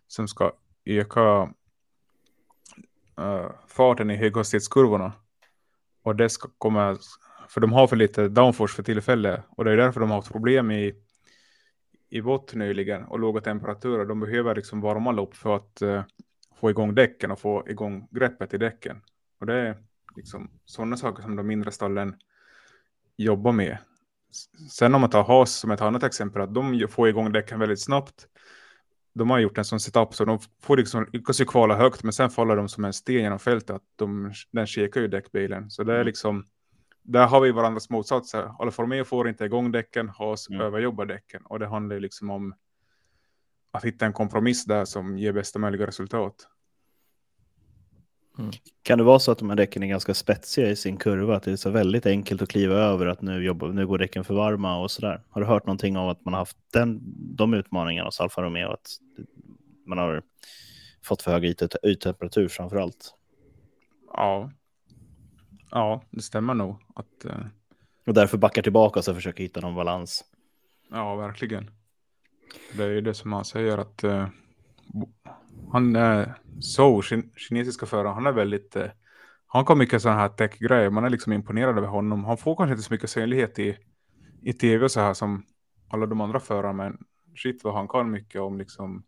[SPEAKER 3] som ska öka uh, farten i höghastighetskurvorna. Och det ska komma, för de har för lite downforce för tillfället och det är därför de har haft problem i i vått nyligen och låga temperaturer. De behöver liksom varma lopp för att uh, få igång däcken och få igång greppet i däcken. Och det är liksom sådana saker som de mindre stallen jobbar med. Sen om man tar Haas som ett annat exempel, att de får igång däcken väldigt snabbt. De har gjort en sån setup så de får liksom, lyckas ju kvala högt, men sen faller de som en sten genom fältet. Att de, den kikar ju däckbilen. Så det är mm. liksom, där har vi varandras motsatser. Alfa Romeo får inte igång däcken, Haas mm. överjobbar däcken. Och det handlar ju liksom om att hitta en kompromiss där som ger bästa möjliga resultat.
[SPEAKER 2] Mm. Kan det vara så att de här däcken är ganska spetsiga i sin kurva? Att det är så väldigt enkelt att kliva över att nu, jobbar, nu går däcken för varma och sådär? Har du hört någonting om att man har haft den, de utmaningarna hos Alfa Romeo? Att man har fått för hög yttemperatur framför allt?
[SPEAKER 3] Ja. Ja, det stämmer nog. Att, uh...
[SPEAKER 2] Och därför backar tillbaka och försöker hitta någon balans.
[SPEAKER 3] Ja, verkligen. Det är ju det som han säger att uh, han är uh, så kinesiska förare, han är väldigt, uh, han kan mycket sådana här tech-grejer, man är liksom imponerad över honom. Han får kanske inte så mycket synlighet i, i tv och så här som alla de andra förarna, men shit vad han kan mycket om liksom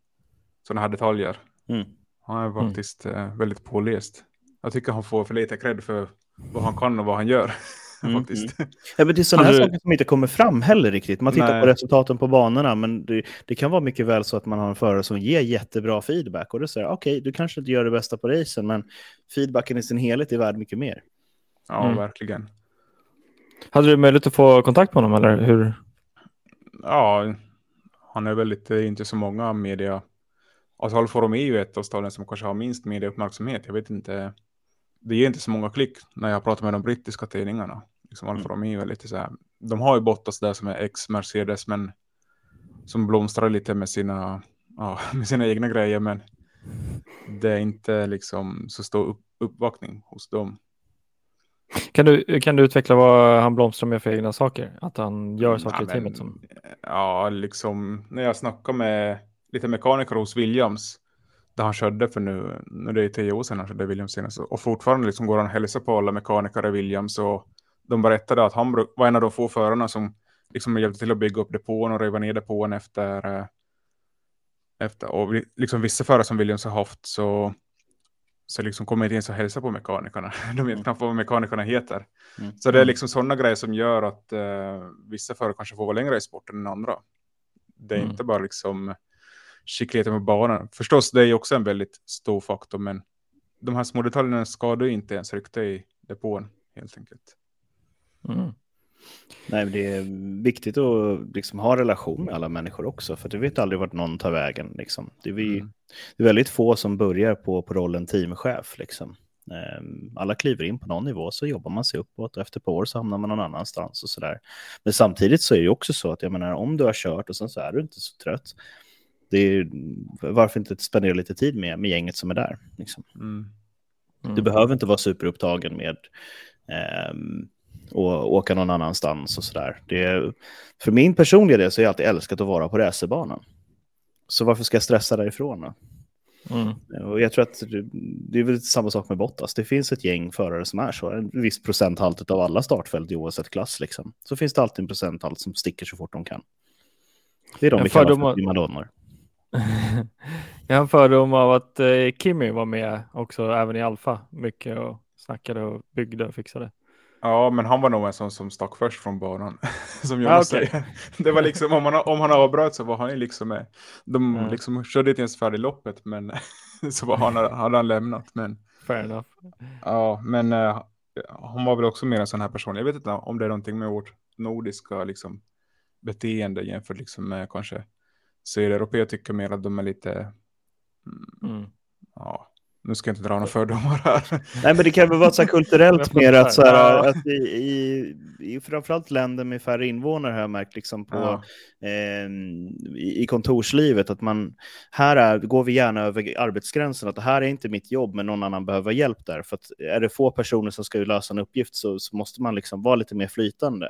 [SPEAKER 3] sådana här detaljer. Mm. Han är faktiskt mm. väldigt påläst. Jag tycker han får för lite cred för vad han kan och vad han gör. [LAUGHS] [LAUGHS] Mm, faktiskt.
[SPEAKER 2] Mm. Ja, men det är sådana här saker som inte kommer fram heller riktigt. Man tittar Nej. på resultaten på banorna, men det, det, kan vara mycket väl så att man har en förare som ger jättebra feedback och då säger okej, okay, du kanske inte gör det bästa på racen, men feedbacken i sin helhet är värd mycket mer.
[SPEAKER 3] Ja, mm. verkligen.
[SPEAKER 1] Hade du möjlighet att få kontakt med honom eller hur?
[SPEAKER 3] Ja, han är väl lite, inte så många media. Alltså Alfa Romeo är ju ett av staden som kanske har minst mediauppmärksamhet. Jag vet inte det ger inte så många klick när jag pratar med de brittiska tidningarna. Liksom Alfa mm. Romeo är lite så här, de har ju Bottas där som är ex-Mercedes men som blomstrar lite med sina, ja, [LAUGHS] med sina egna grejer men det är inte liksom så stor upp, uppvaktning hos dem.
[SPEAKER 1] Kan du, kan du utveckla vad han blomstrar med för egna saker? Att han gör saker ja, i teamet? Som...
[SPEAKER 3] Ja, liksom när jag snackar med lite mekaniker hos Williams där han körde för nu, nu det är tio år sedan han körde Williams senast. Och fortfarande liksom går han och hälsar på alla mekaniker i Williams. Och de berättade att han var en av de få förarna som liksom hjälpte till att bygga upp depån och riva ner depån efter, eh, efter och liksom vissa förare som Williams har haft så så liksom kommer inte ens att hälsa på mekanikerna. [LAUGHS] De vet mm. knappt vad mekanikerna heter. Mm. Så det är mm. liksom sådana grejer som gör att uh, vissa förare kanske får vara längre i sporten än andra. Det är mm. inte bara liksom skickligheten på banan. Förstås, det är också en väldigt stor faktor, men de här små detaljerna skadar ju inte ens rykte i depån helt enkelt.
[SPEAKER 2] Mm. Nej, men det är viktigt att liksom ha relation med alla människor också, för du vet aldrig vart någon tar vägen. Liksom. Det, är vi, mm. det är väldigt få som börjar på, på rollen teamchef. Liksom. Ehm, alla kliver in på någon nivå, så jobbar man sig uppåt och efter ett par år så hamnar man någon annanstans och sådär. Men samtidigt så är det också så att jag menar, om du har kört och sen så är du inte så trött, det är, varför inte spendera lite tid med, med gänget som är där? Liksom. Mm. Mm. Du behöver inte vara superupptagen med eh, och åka någon annanstans och sådär. För min personliga del så har jag alltid älskat att vara på racerbanan. Så varför ska jag stressa därifrån då? Mm. Och jag tror att det är väl samma sak med Bottas. Det finns ett gäng förare som är så. En viss procenthalt av alla startfält i oavsett klass. Liksom. Så finns det alltid en procenthalt som sticker så fort de kan. Det är de vi kallar för primadonnor. [LAUGHS]
[SPEAKER 1] jag har en fördom av att eh, Kimmy var med också, även i Alfa, mycket och snackade och byggde och fixade.
[SPEAKER 3] Ja, men han var nog en sån som stack först från banan. [LAUGHS] som jag ah, okay. säger. Det var liksom, om han, om han avbröt så var han ju liksom med. De mm. liksom körde inte ens färdigt loppet, men [LAUGHS] så var han, hade han lämnat. Men,
[SPEAKER 1] Fair enough.
[SPEAKER 3] Ja, men uh, hon var väl också mer en sån här person. Jag vet inte om det är någonting med vårt nordiska liksom, beteende jämfört liksom, med kanske sydeuropeer tycker mer att de är lite, mm, mm. ja, nu ska jag inte dra några fördomar här.
[SPEAKER 2] Nej, men det kan väl vara så kulturellt mer att, så här, att i, i, i framförallt länder med färre invånare har jag märkt liksom på,
[SPEAKER 3] Ja.
[SPEAKER 2] eh, i, i kontorslivet att man, här är, går vi gärna över arbetsgränsen, att det här är inte mitt jobb, men någon annan behöver hjälp där. För att är det få personer som ska lösa en uppgift så, så måste man liksom vara lite mer flytande.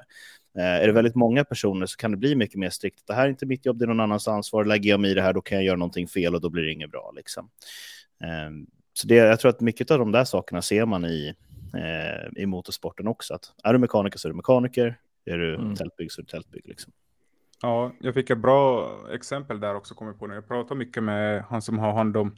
[SPEAKER 2] Eh, är det väldigt många personer så kan det bli mycket mer strikt. Det här är inte mitt jobb, det är någon annans ansvar. Lägger jag mig i det här, då kan jag göra någonting fel och då blir det inget bra. Liksom. Eh, så det, jag tror att mycket av de där sakerna ser man i, eh, i motorsporten också. Att är du mekaniker så är du mekaniker, är du
[SPEAKER 1] Mm.
[SPEAKER 2] tältbygg så är du tältbygg. Liksom.
[SPEAKER 3] Ja, jag fick ett bra exempel där också, kommer jag på nu. Jag pratar mycket med han som har hand om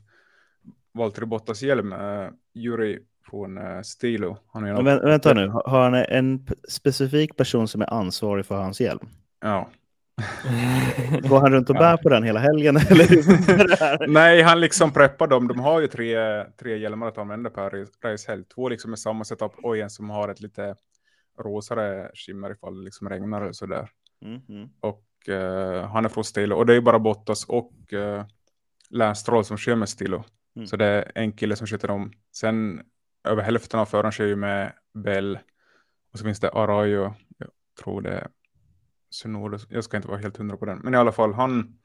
[SPEAKER 3] Valtteri Bottas hjälm, uh, Juri från uh, Stilo. Han är
[SPEAKER 2] Men, vä- vänta nu, har han en specifik person som är ansvarig för hans hjälm?
[SPEAKER 3] Ja. [LAUGHS]
[SPEAKER 2] Går han runt och bär på den hela helgen? Eller? [LAUGHS]
[SPEAKER 3] Nej, han liksom preppar dem. De har ju tre, tre hjälmar att använda per race- racehelg. Två liksom med samma setup och en som har ett lite rosare skimmer ifall det liksom regnar eller sådär.
[SPEAKER 2] Mm, mm.
[SPEAKER 3] Och eh, han är från Stilo. Och det är bara Bottas och uh, Lance Stroll som kör med Stilo.
[SPEAKER 2] Mm.
[SPEAKER 3] Så det är en kille som sköter dem. Sen över hälften av förarna kör ju med Bell. Och så finns det Arayo. Jag tror det är Sunoda. Jag ska inte vara helt hundra på den. Men i alla fall, han,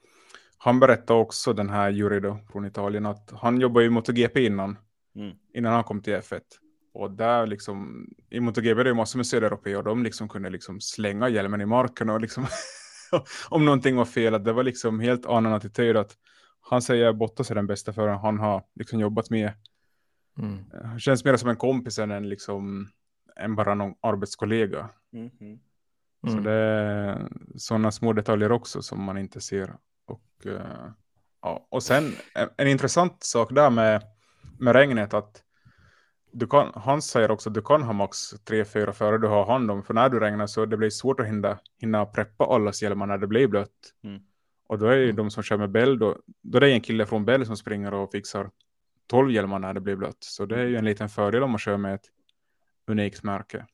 [SPEAKER 3] han berättar också den här Juri då, från Italien att han jobbar i MotoGP innan.
[SPEAKER 2] Mm.
[SPEAKER 3] Innan han kom till F1. Och där liksom, i MotoGP är det ju massor med sydeuropeer och de liksom kunde liksom slänga hjälmen i marken och liksom [LAUGHS] om någonting var fel, att det var liksom helt annan attityd att han säger Bottas är den bästa föraren han har liksom jobbat med.
[SPEAKER 1] Mm.
[SPEAKER 3] Han känns mer som en kompis än en liksom, än bara någon arbetskollega.
[SPEAKER 2] Mm, mm.
[SPEAKER 3] Så det är sådana små detaljer också som man inte ser. Och, eh, ja. och sen en, intressant sak där med, med regnet att du kan, han säger också att du kan ha max tre, fyra före du har hand om. För när du regnar så det blir svårt att hinna, hinna preppa allas hjälmar när det blir blött.
[SPEAKER 2] Mm.
[SPEAKER 3] Och då är ju
[SPEAKER 1] Mm.
[SPEAKER 3] de som kör med Bell då, då är det en kille från Bell som springer och fixar 12 hjälmar när det blir blött. Så det är ju en liten fördel om man kör med ett unikt märke.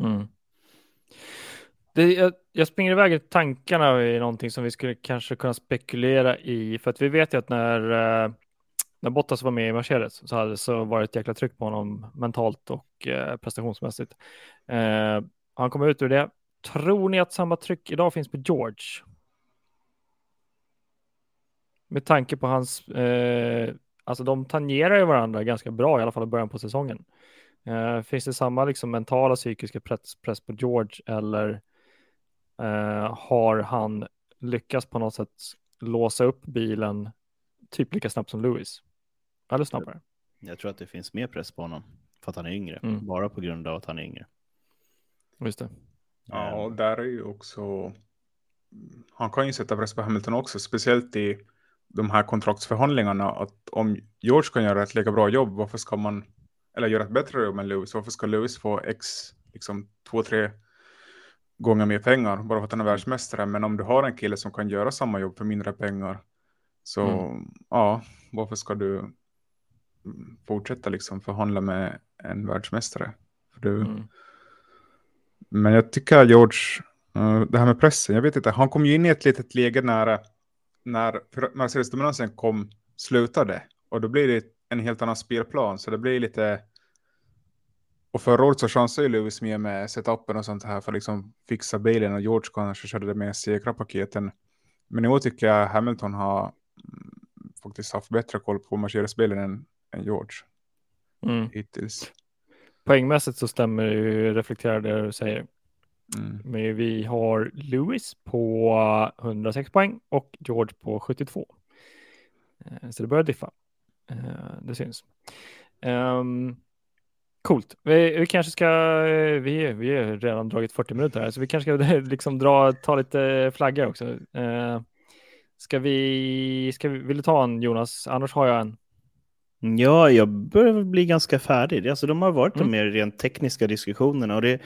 [SPEAKER 1] Mm. Det, jag, jag springer iväg i tankarna i någonting som vi skulle kanske kunna spekulera i. För att vi vet ju att när, eh, när Bottas var med i Mercedes så, hade, så var det ett jäkla tryck på honom mentalt och eh, prestationsmässigt. Eh, han kom ut ur det. Tror ni att samma tryck idag finns på George? Med tanke på hans, eh, alltså de tangerar ju varandra ganska bra i alla fall i början på säsongen. Uh, finns det samma liksom mentala psykiska press, press på George eller eh, har han lyckats på något sätt låsa upp bilen typ lika snabbt som Lewis? Eller snabbare?
[SPEAKER 2] Jag tror att det finns mer press på honom för att han är yngre,
[SPEAKER 1] Mm.
[SPEAKER 2] bara på grund av att han är yngre.
[SPEAKER 1] Just det.
[SPEAKER 3] Ja,
[SPEAKER 2] Eh,
[SPEAKER 3] och där är ju också... Han kan ju sätta press på Hamilton också, speciellt i de här kontraktsförhandlingarna. Att om George kan göra ett lika bra jobb, varför ska man... Eller göra ett bättre jobb än Lewis, varför ska Lewis få x, liksom två, tre gånger mer pengar bara för att han är världsmästare? Men om du har en kille som kan göra samma jobb för mindre pengar, så
[SPEAKER 1] Mm.
[SPEAKER 3] ja, varför ska du fortsätta liksom förhandla med en världsmästare? För du,
[SPEAKER 1] Mm.
[SPEAKER 3] men jag tycker att George, eh, det här med pressen, jag vet inte, han kom ju in i ett litet läge när, när Mercedes-dominansen kom, slutade. Och då blir det en helt annan spelplan, så det blir lite... Och förra året så chansade ju Lewis mer med setupen och sånt här för att liksom fixa bilen och George kanske körde det med säkra paketen. Men i år tycker jag Hamilton har mm, faktiskt haft bättre koll på Mercedes-bilen än, än George
[SPEAKER 1] Mm.
[SPEAKER 3] hittills.
[SPEAKER 1] Poängmässigt så stämmer det ju, reflekterar det du säger.
[SPEAKER 3] Mm.
[SPEAKER 1] Men vi har Lewis på 106 poäng och George på 72. Eh, Så det börjar diffa. Eh, Det syns. Um, coolt. Vi, vi kanske ska, eh, vi, vi har redan dragit 40 minuter här, så vi kanske ska [LAUGHS] liksom dra, ta lite flaggor också. Uh, ska vi, ska vi, vill du ta en Jonas? Annars har jag en.
[SPEAKER 2] Ja, jag börjar bli ganska färdig. Alltså, de har varit de
[SPEAKER 1] Mm.
[SPEAKER 2] mer rent tekniska diskussionerna och det,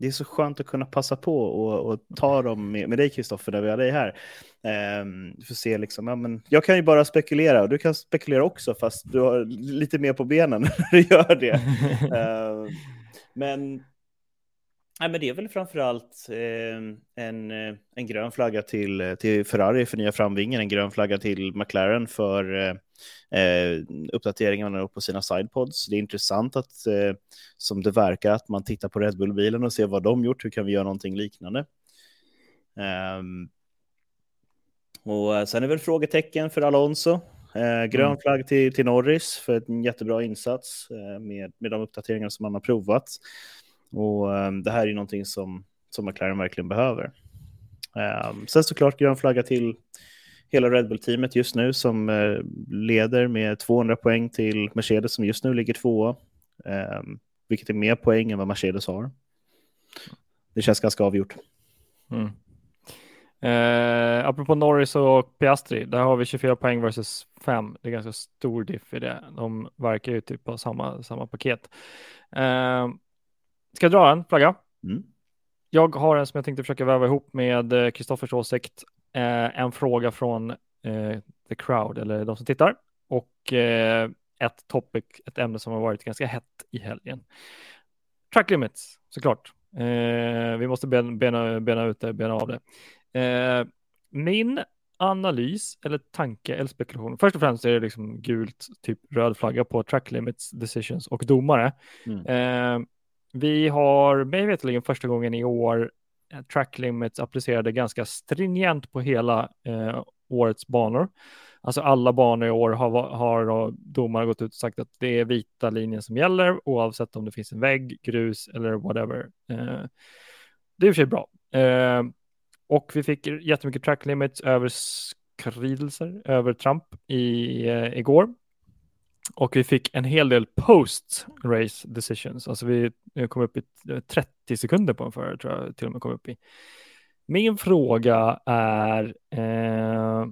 [SPEAKER 2] det är så skönt att kunna passa på och, och ta dem med, med dig, Kristoffer, där vi har dig här. Ehm, för att se liksom, ja, men jag kan ju bara spekulera och du kan spekulera också, fast du har lite mer på benen [LAUGHS] när du gör det. Ehm, men Nej, men det är väl framförallt eh, en, eh, en grön flagga till, eh, till Ferrari för nya framvingen, en grön flagga till McLaren för eh, eh uppdateringarna på sina sidepods. Det är intressant att, eh, som det verkar, att man tittar på Red Bull-bilen och ser vad de gjort. Hur kan vi göra någonting liknande? Um, och sen är väl frågetecken för Alonso. Eh, grön mm. flagg till, till Norris för en jättebra insats eh, med, med de uppdateringar som man har provat. Och um, det här är någonting som, som McLaren verkligen behöver. Um, sen såklart grön flagga till hela Red Bull-teamet just nu som uh, leder med 200 poäng till Mercedes som just nu ligger tvåa. Um, vilket är mer poäng än vad Mercedes har. Det känns ganska avgjort.
[SPEAKER 1] Mm. Eh, apropå Norris och Piastri, där har vi 24 poäng versus 5. Det är ganska stor diff i det. De verkar ju typ på samma, samma paket. Eh, Ska jag dra en flagga? Mm. Jag har en som jag tänkte försöka väva ihop med Kristoffers åsikt. Eh, en fråga från eh, the crowd, eller de som tittar. Och eh, ett topic, ett ämne som har varit ganska hett i helgen. Track limits, såklart. Eh, vi måste bena, bena, bena ut det, bena av det. Eh, min analys eller tanke eller spekulation. Först och främst är det liksom gult, typ röd flagga på track limits, decisions och domare. Mm. Vi har mig veterligen första gången i år eh, track limits applicerade ganska stringent på hela eh, årets banor. Alltså alla banor i år har, har eh, domare gått ut och sagt att det är vita linjen som gäller oavsett om det finns en vägg, grus eller whatever. Eh, det är i och för sig bra. Eh, och vi fick jättemycket track limits över skrivelser, över i, eh, igår. Och vi fick en hel del post-race decisions. Alltså vi kom upp i 30 sekunder på en förare, tror jag till och med kom upp i. Min fråga är eh,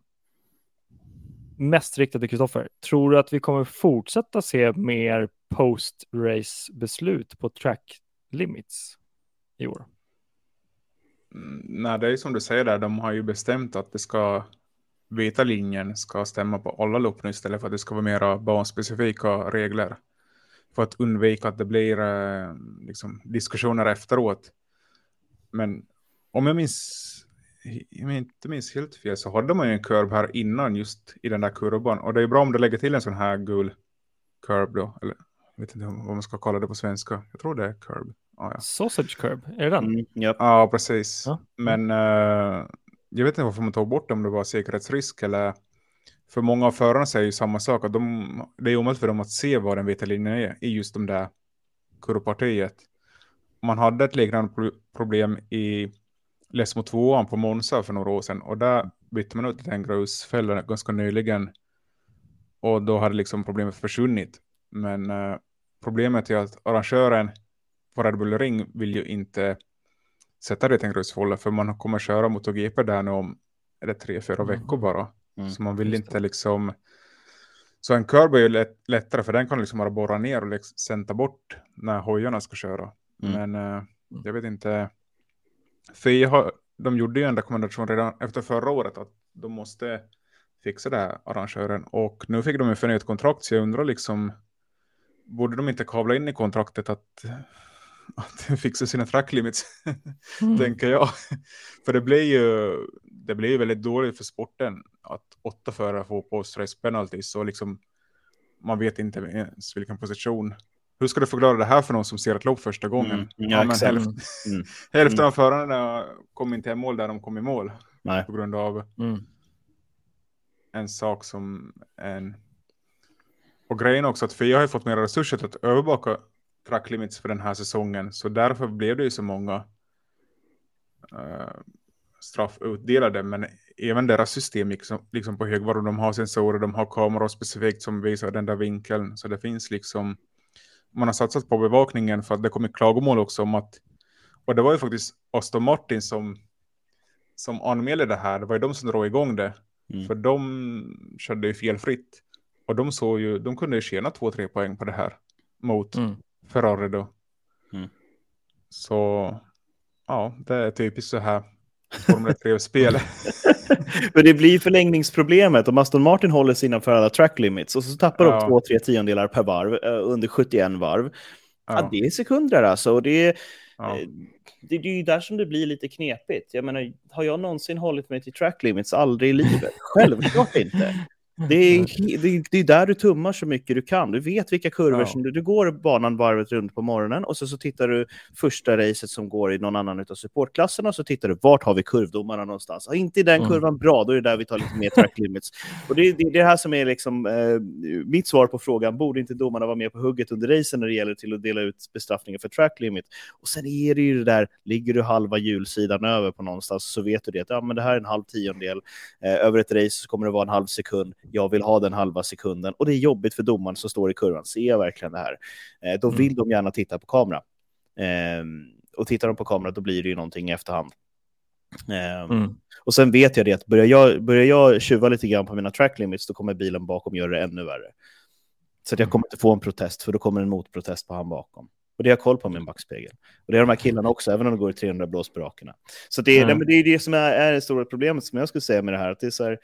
[SPEAKER 1] mest riktad till Kristoffer. Tror du att vi kommer fortsätta se mer post-race beslut på track limits i år?
[SPEAKER 3] Mm, nej, det är som du säger där, de har ju bestämt att det ska vita linjen ska stämma på alla lopp nu istället för att det ska vara mera banspecifika regler. För att undvika att det blir eh, liksom, diskussioner efteråt. Men om jag minns, om jag inte minns helt fel så hade man ju en kurv här innan just i den där kurvan. Och det är bra om du lägger till en sån här gul kurv då. Eller jag vet inte vad man ska kalla det på svenska. Jag tror det är curb. Ah, ja.
[SPEAKER 1] Sausage curb, är det den? Mm,
[SPEAKER 3] ja. ja, precis. Ja. Men uh, jag vet inte varför man tog bort det, om det var säkerhetsrisk eller för många av förarna säger ju samma sak, att de, det är omöjligt för dem att se vad den vita linjen är i just de där kurvpartiet. Man hade ett liknande problem i Lesmo 2 på Monza för några år sedan och där bytte man ut en grusfälla ganska nyligen och då hade liksom problemet försvunnit. Men eh, problemet är att arrangören på Red Bull Ring vill ju inte sätta det i en grusfälla för man kommer köra mot GP där nu om är det tre, fyra veckor bara. Mm, så man vill inte liksom så en curb är ju lätt, lättare för den kan liksom bara borra ner och liksom sända bort när hojarna ska köra. Mm. Men uh, jag vet inte. För har, de gjorde ju en rekommendation redan efter förra året att de måste fixa det här arrangören. Och nu fick de ju förnyat kontrakt så jag undrar liksom borde de inte kavla in i kontraktet att att [LAUGHS] fixa sina track limits, mm. tänker jag. För det blir ju det blir väldigt dåligt för sporten att åtta förare får post-race penalty, så liksom man vet inte ens vilken position. Hur ska du förklara det här för någon som ser ett lopp första gången? Mm. Ja, ja, hälften, mm. [LAUGHS] hälften av förarna kom inte i mål där de kom i mål. Nej. På grund av mm. en sak som en... Och grejen också att FIA har fått mer resurser att övervaka track limits för den här säsongen. Så därför blev det ju så många uh, straff utdelade. Men även deras system gick som, liksom på högvarv. De har sensorer, de har kameror specifikt som visar den där vinkeln. Så det finns liksom, man har satsat på bevakningen för att det kommer klagomål också om att, och det var ju faktiskt Aston Martin som, som anmälde det här. Det var ju de som drog igång det. Mm. För de körde ju felfritt. Och de såg ju, de kunde ju tjäna två, tre poäng på det här. Mot mm. Ferrari då. Mm. Så ja, det är typiskt så här Formel 3-spel.
[SPEAKER 2] Men det blir förlängningsproblemet om Aston Martin håller sig innanför alla track limits och så tappar de två, tre tiondelar per varv uh, under 71 varv. Ja. ja. det är sekunder alltså. Och det är,
[SPEAKER 3] Ja.
[SPEAKER 2] Eh, Det, det är ju där som det blir lite knepigt. Jag menar, har jag någonsin hållit mig till track limits? Aldrig i livet. [LAUGHS] Självklart inte. Det är, det, är, det är där du tummar så mycket du kan. Du vet vilka kurvor
[SPEAKER 3] Ja.
[SPEAKER 2] som du, du går banan varvet runt på morgonen och så, så tittar du första racet som går i någon annan av supportklasserna och så tittar du vart har vi kurvdomarna någonstans. Ja, inte i den
[SPEAKER 1] Mm.
[SPEAKER 2] kurvan, bra, då är det där vi tar lite mer track limits. Och det, det, det är det här som är liksom, eh, mitt svar på frågan, borde inte domarna vara med på hugget under racen när det gäller till att dela ut bestraffningar för track limit? Och sen är det ju det där, ligger du halva hjulsidan över på någonstans så vet du det att ja, men det här är en halv tiondel. Eh, över ett race så kommer det vara en halv sekund. Jag vill ha den halva sekunden. Och det är jobbigt för domaren som står i kurvan. Ser jag verkligen det här? Eh, då
[SPEAKER 1] Mm.
[SPEAKER 2] vill de gärna titta på kamera. Ehm, och tittar de på kamera då blir det ju någonting i efterhand. Ehm,
[SPEAKER 1] Mm.
[SPEAKER 2] Och sen vet jag det att börjar jag, börjar jag tjuva lite grann på mina track limits då kommer bilen bakom göra det ännu värre. Så att jag
[SPEAKER 1] Mm.
[SPEAKER 2] kommer inte få en protest för då kommer en motprotest på han bakom. Och det har jag koll på min backspegel. Och det är de här killarna också, även om det går i 300 blås på rakerna. Så det är,
[SPEAKER 1] Mm.
[SPEAKER 2] men det, är det som är, är det stora problemet som jag skulle säga med det här. Att det är så här,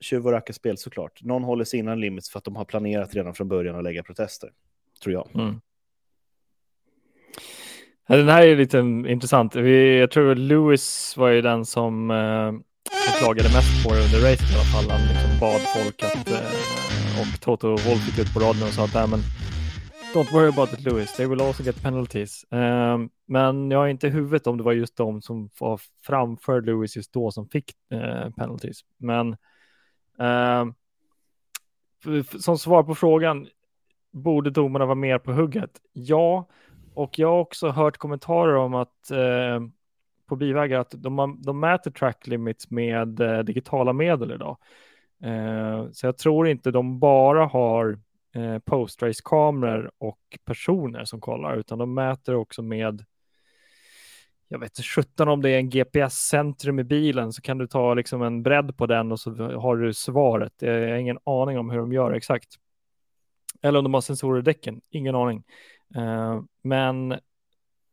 [SPEAKER 2] tjuv och rackarspel såklart. Någon håller sig innan limits för att de har planerat redan från början att lägga protester. Tror jag.
[SPEAKER 1] Mm. Ja, Den här är lite intressant. Vi, jag tror att Lewis var ju den som, eh, klagade mest på det under racet i alla fall. Han liksom bad folk att, eh, och Toto Wolff gick ut på radion och sa att Nej, men, Don't worry about it Lewis, they will also get penalties. Eh, men jag har inte i huvudet om det var just de som var framför Lewis just då som fick eh, penalties. Men Ehm, som svar på frågan, borde domarna vara mer på hugget? Ja, och jag har också hört kommentarer om att eh, på bivägar att de, de mäter track limits med eh, digitala medel idag. Eh, så jag tror inte de bara har eh, post-race-kameror och personer som kollar, utan de mäter också med jag vet inte, 17 om det är en GPS-centrum i bilen så kan du ta liksom en bredd på den och så har du svaret. Jag har ingen aning om hur de gör exakt. Eller om de har sensorer i däcken, ingen aning. Eh, men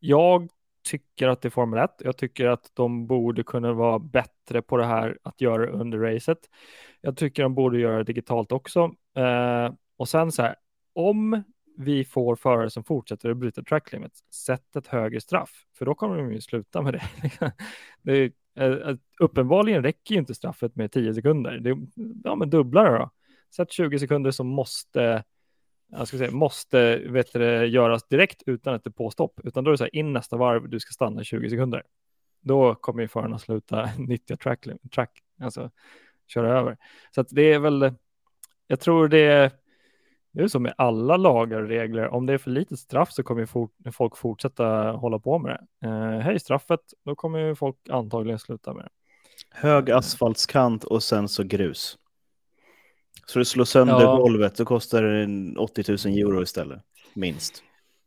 [SPEAKER 1] jag tycker att det är Formel 1. Jag tycker att de borde kunna vara bättre på det här att göra under racet. Jag tycker de borde göra det digitalt också. Eh, och sen så här, om vi får förare som fortsätter att bryta track limits, sätt ett högre straff, för då kommer de ju sluta med det. [LAUGHS] det är, eh, eh, uppenbarligen räcker ju inte straffet med 10 sekunder. Det, ja, men dubbla det då. Sätt 20 sekunder som måste jag ska säga, måste vet du, göras direkt utan att det påstopp, utan då är det så här in nästa varv, du ska stanna 20 sekunder. Då kommer ju förarna sluta [LAUGHS] nyttja track, track, alltså köra över. Så att det är väl, jag tror det är, det är som med alla lagar och regler, om det är för litet straff så kommer fort, folk fortsätta hålla på med det. Eh, höj straffet, då kommer folk antagligen sluta med det.
[SPEAKER 2] Hög asfaltskant och sen så grus. Så du slår sönder
[SPEAKER 1] Ja.
[SPEAKER 2] golvet, så kostar det en 80 000 euro istället. Minst.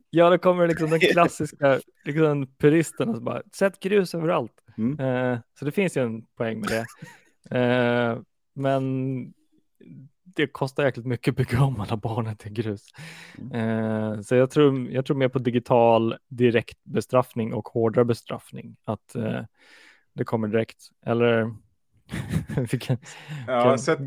[SPEAKER 1] Ja, då kommer liksom den [LAUGHS] klassiska liksom, puristen och så bara sätt grus överallt.
[SPEAKER 2] Mm.
[SPEAKER 1] Eh, så det finns ju en poäng med det. [LAUGHS] Eh, men det kostar jäkligt mycket att bygga om alla banan till grus. Eh, så jag tror, jag tror mer på digital direkt bestraffning och hårdare bestraffning. Att eh, det kommer direkt. Eller [LAUGHS] vilken,
[SPEAKER 3] Ja,
[SPEAKER 1] Kan-
[SPEAKER 3] sätt,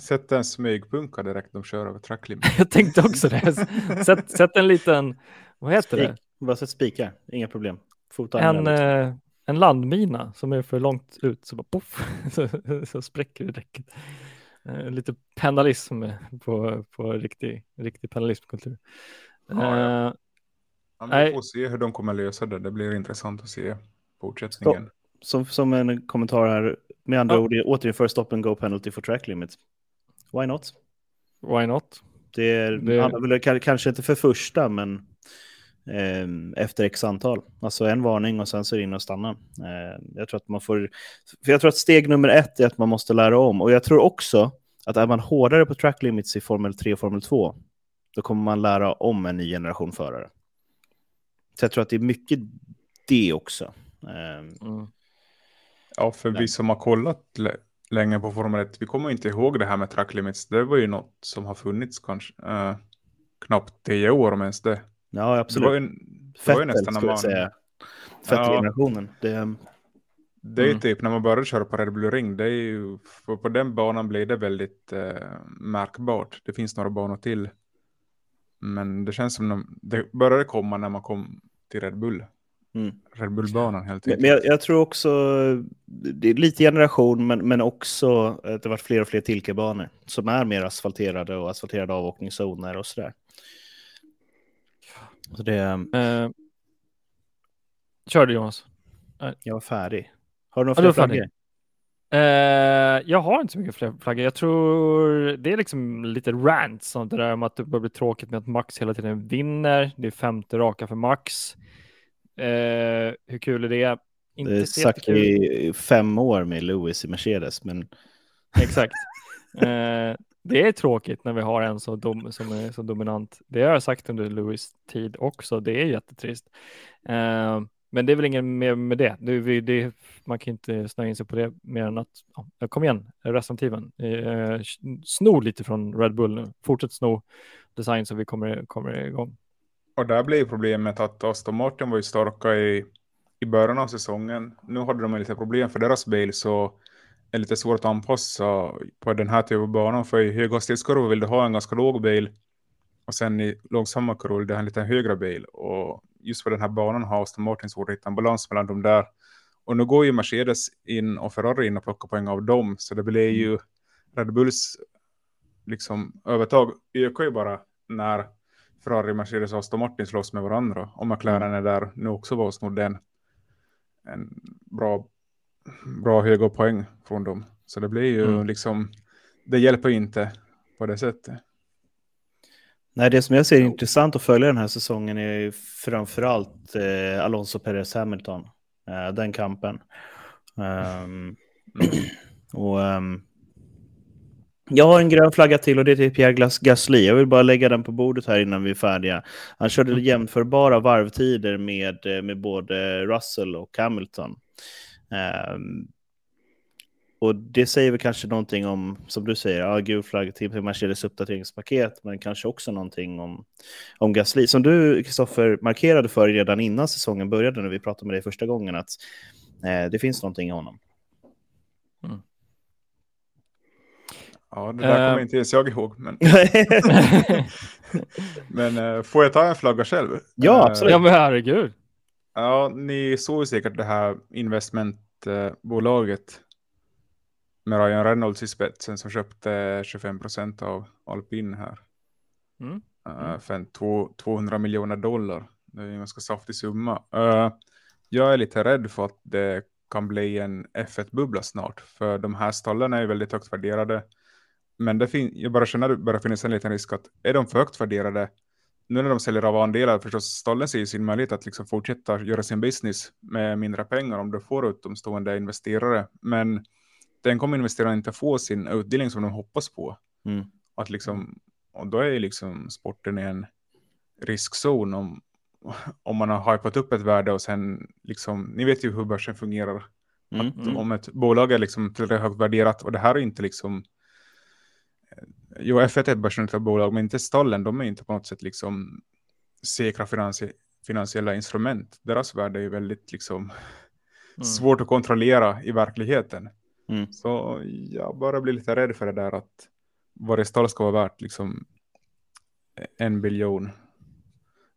[SPEAKER 3] sätt en smygpunka direkt de kör över track limit. [LAUGHS]
[SPEAKER 1] jag tänkte också det. Sätt, sätt en liten, vad heter det?
[SPEAKER 2] Spik. Bara sätt spikar, inga problem. Fota
[SPEAKER 1] en, eh, en landmina som är för långt ut så bara poff, [LAUGHS] så, så spräcker det däcket. Eh, lite penalism på, på riktig, riktig penalismkultur.
[SPEAKER 3] Ja, ja.
[SPEAKER 1] Eh,
[SPEAKER 3] Ja, vi får se hur de kommer lösa det. Det blir intressant att se fortsättningen.
[SPEAKER 2] som, som en kommentar här, med andra
[SPEAKER 1] Ja.
[SPEAKER 2] ord, återinför stop and go penalty for track limits. Why not?
[SPEAKER 1] why not?
[SPEAKER 2] Det är,
[SPEAKER 1] Det-
[SPEAKER 2] handlar väl ka- kanske inte för första, men ehm, efter x antal. Alltså en varning och sen så är det in och stanna. Eh, jag tror att man får... För jag tror att steg nummer ett är att man måste lära om. Och jag tror också att är man hårdare på track limits i Formel 3 och Formel 2, då kommer man lära om en ny generation förare. Så jag tror att det är mycket det också. Ehm,
[SPEAKER 1] Mm.
[SPEAKER 3] Ja, för
[SPEAKER 2] Nej.
[SPEAKER 3] vi som har kollat lä- länge på Formel 1, vi kommer inte ihåg det här med track limits. Det var ju något som har funnits kanske eh, knappt tio år om ens det.
[SPEAKER 2] ja,
[SPEAKER 3] Det var
[SPEAKER 2] absolut.
[SPEAKER 3] ju, det var ju nästan
[SPEAKER 2] skulle jag
[SPEAKER 3] man...
[SPEAKER 2] säga. Fettel-generationen. Det,
[SPEAKER 3] Det är ju
[SPEAKER 1] Mm.
[SPEAKER 3] typ när man började köra på Red Bull Ring, det är ju, för på den banan blir det väldigt eh, märkbart. Det finns några banor till. Men det känns som de, det började komma när man kom till Red Bull.
[SPEAKER 2] Mm.
[SPEAKER 3] Red Bull-banan helt
[SPEAKER 2] Men,
[SPEAKER 3] enkelt.
[SPEAKER 2] men jag, jag tror också, det är lite generation, men, men också att det varit fler och fler Tilke-banor som är mer asfalterade och asfalterade avåkningszoner och sådär. Så det,
[SPEAKER 1] Eh, kör du Jonas.
[SPEAKER 2] jag var färdig. Har du några fler flaggor?
[SPEAKER 1] Eh, jag har inte så mycket fler flaggor. Jag tror det är liksom lite rant sånt det där om att det börjar bli tråkigt med att Max hela tiden vinner. Det är femte raka för Max. Eh, hur kul är det? Inte
[SPEAKER 2] Det är sagt i fem år med Lewis i Mercedes, men [LAUGHS]
[SPEAKER 1] Exakt. Eh, det är tråkigt när vi har en så dom, som är så dominant. Det har jag sagt under Lewis tid också. Det är jättetrist. Eh, men det är väl ingen mer med det. Det, vi- det. Man kan inte snöa in sig på det mer än att, ja, kom igen, resten av tiden. Eh, sno lite från Red Bull nu. Fortsätt sno design så vi kommer, kommer igång.
[SPEAKER 3] Och där blir problemet att Aston Martin var ju starka i, i början av säsongen. Nu hade de lite problem för deras bil så är det lite svårt att anpassa på den här typen av banan. För i höghastighetskurvor vill du ha en ganska låg bil och sen i långsamma kurvor du ha en lite högre bil. Och just på den här banan har Aston Martin svårt att hitta en balans mellan dem där. Och nu går ju Mercedes in och Ferrari in och plockar poäng av dem. Så det blir ju Red Bulls liksom övertag ökar ju bara när Ferrari, Mercedes och Aston Martin slåss med varandra. Och McLaren är där nu också var och snodde en, en bra, bra höga poäng från dem. Så det blir ju
[SPEAKER 2] Mm.
[SPEAKER 3] liksom, det hjälper ju inte på det sättet.
[SPEAKER 2] Nej, det som jag ser intressant att följa den här säsongen är framförallt eh, Alonso Perez Hamilton. Eh, den kampen. Ehm, [CLEARS THROAT] och, ehm, jag har en grön flagga till och det är till Pierre Gas- Gasly. Jag vill bara lägga den på bordet här innan vi är färdiga. Han körde jämförbara varvtider med, eh, med både Russell och Hamilton. Ehm, och det säger väl kanske någonting om, som du säger, ja, gul flagg till Mercedes uppdateringspaket, men kanske också någonting om, om Gasly. Som du, Kristoffer, markerade för redan innan säsongen började, när vi pratade med dig första gången, att eh, det finns någonting i honom.
[SPEAKER 3] Ja, det där
[SPEAKER 1] Eh.
[SPEAKER 3] kommer inte ens jag ihåg. Men, [LAUGHS] [LAUGHS] men eh, får jag ta en flagga själv?
[SPEAKER 2] Ja,
[SPEAKER 3] Eh,
[SPEAKER 2] absolut.
[SPEAKER 1] ja men herregud.
[SPEAKER 3] Ja, ni såg ju säkert det här investmentbolaget med Ryan Reynolds i spetsen som köpte 25 procent av Alpin här.
[SPEAKER 1] Mm.
[SPEAKER 3] eh, för en två- 200 miljoner dollar. Det är en ganska saftig summa. Eh, jag är lite rädd för att det kan bli en F1-bubbla snart. För de här stallen är väldigt högt värderade. Men det jag bara känner att det bara finns en liten risk att är de för högt värderade nu när de säljer av andelar, förstås stallen ser ju sin möjlighet att liksom fortsätta göra sin business med mindre pengar om de får utomstående investerare. Men den kommer investerarna inte få sin utdelning som de hoppas på.
[SPEAKER 2] Mm.
[SPEAKER 3] Att liksom, och då är ju liksom sporten i en riskzon om, om man har hypat upp ett värde och sen liksom, ni vet ju hur börsen fungerar.
[SPEAKER 2] Mm.
[SPEAKER 3] Att om ett bolag är liksom tillräckligt högt värderat och det här är inte liksom Jo, F1 är ett börsnoterat bolag, men inte stallen. De är inte på något sätt liksom säkra finansie- finansiella instrument. Deras värde är ju väldigt liksom
[SPEAKER 1] Mm.
[SPEAKER 3] svårt att kontrollera i verkligheten.
[SPEAKER 2] Mm.
[SPEAKER 3] Så jag bara blir lite rädd för det där att varje stall ska vara värt liksom en biljon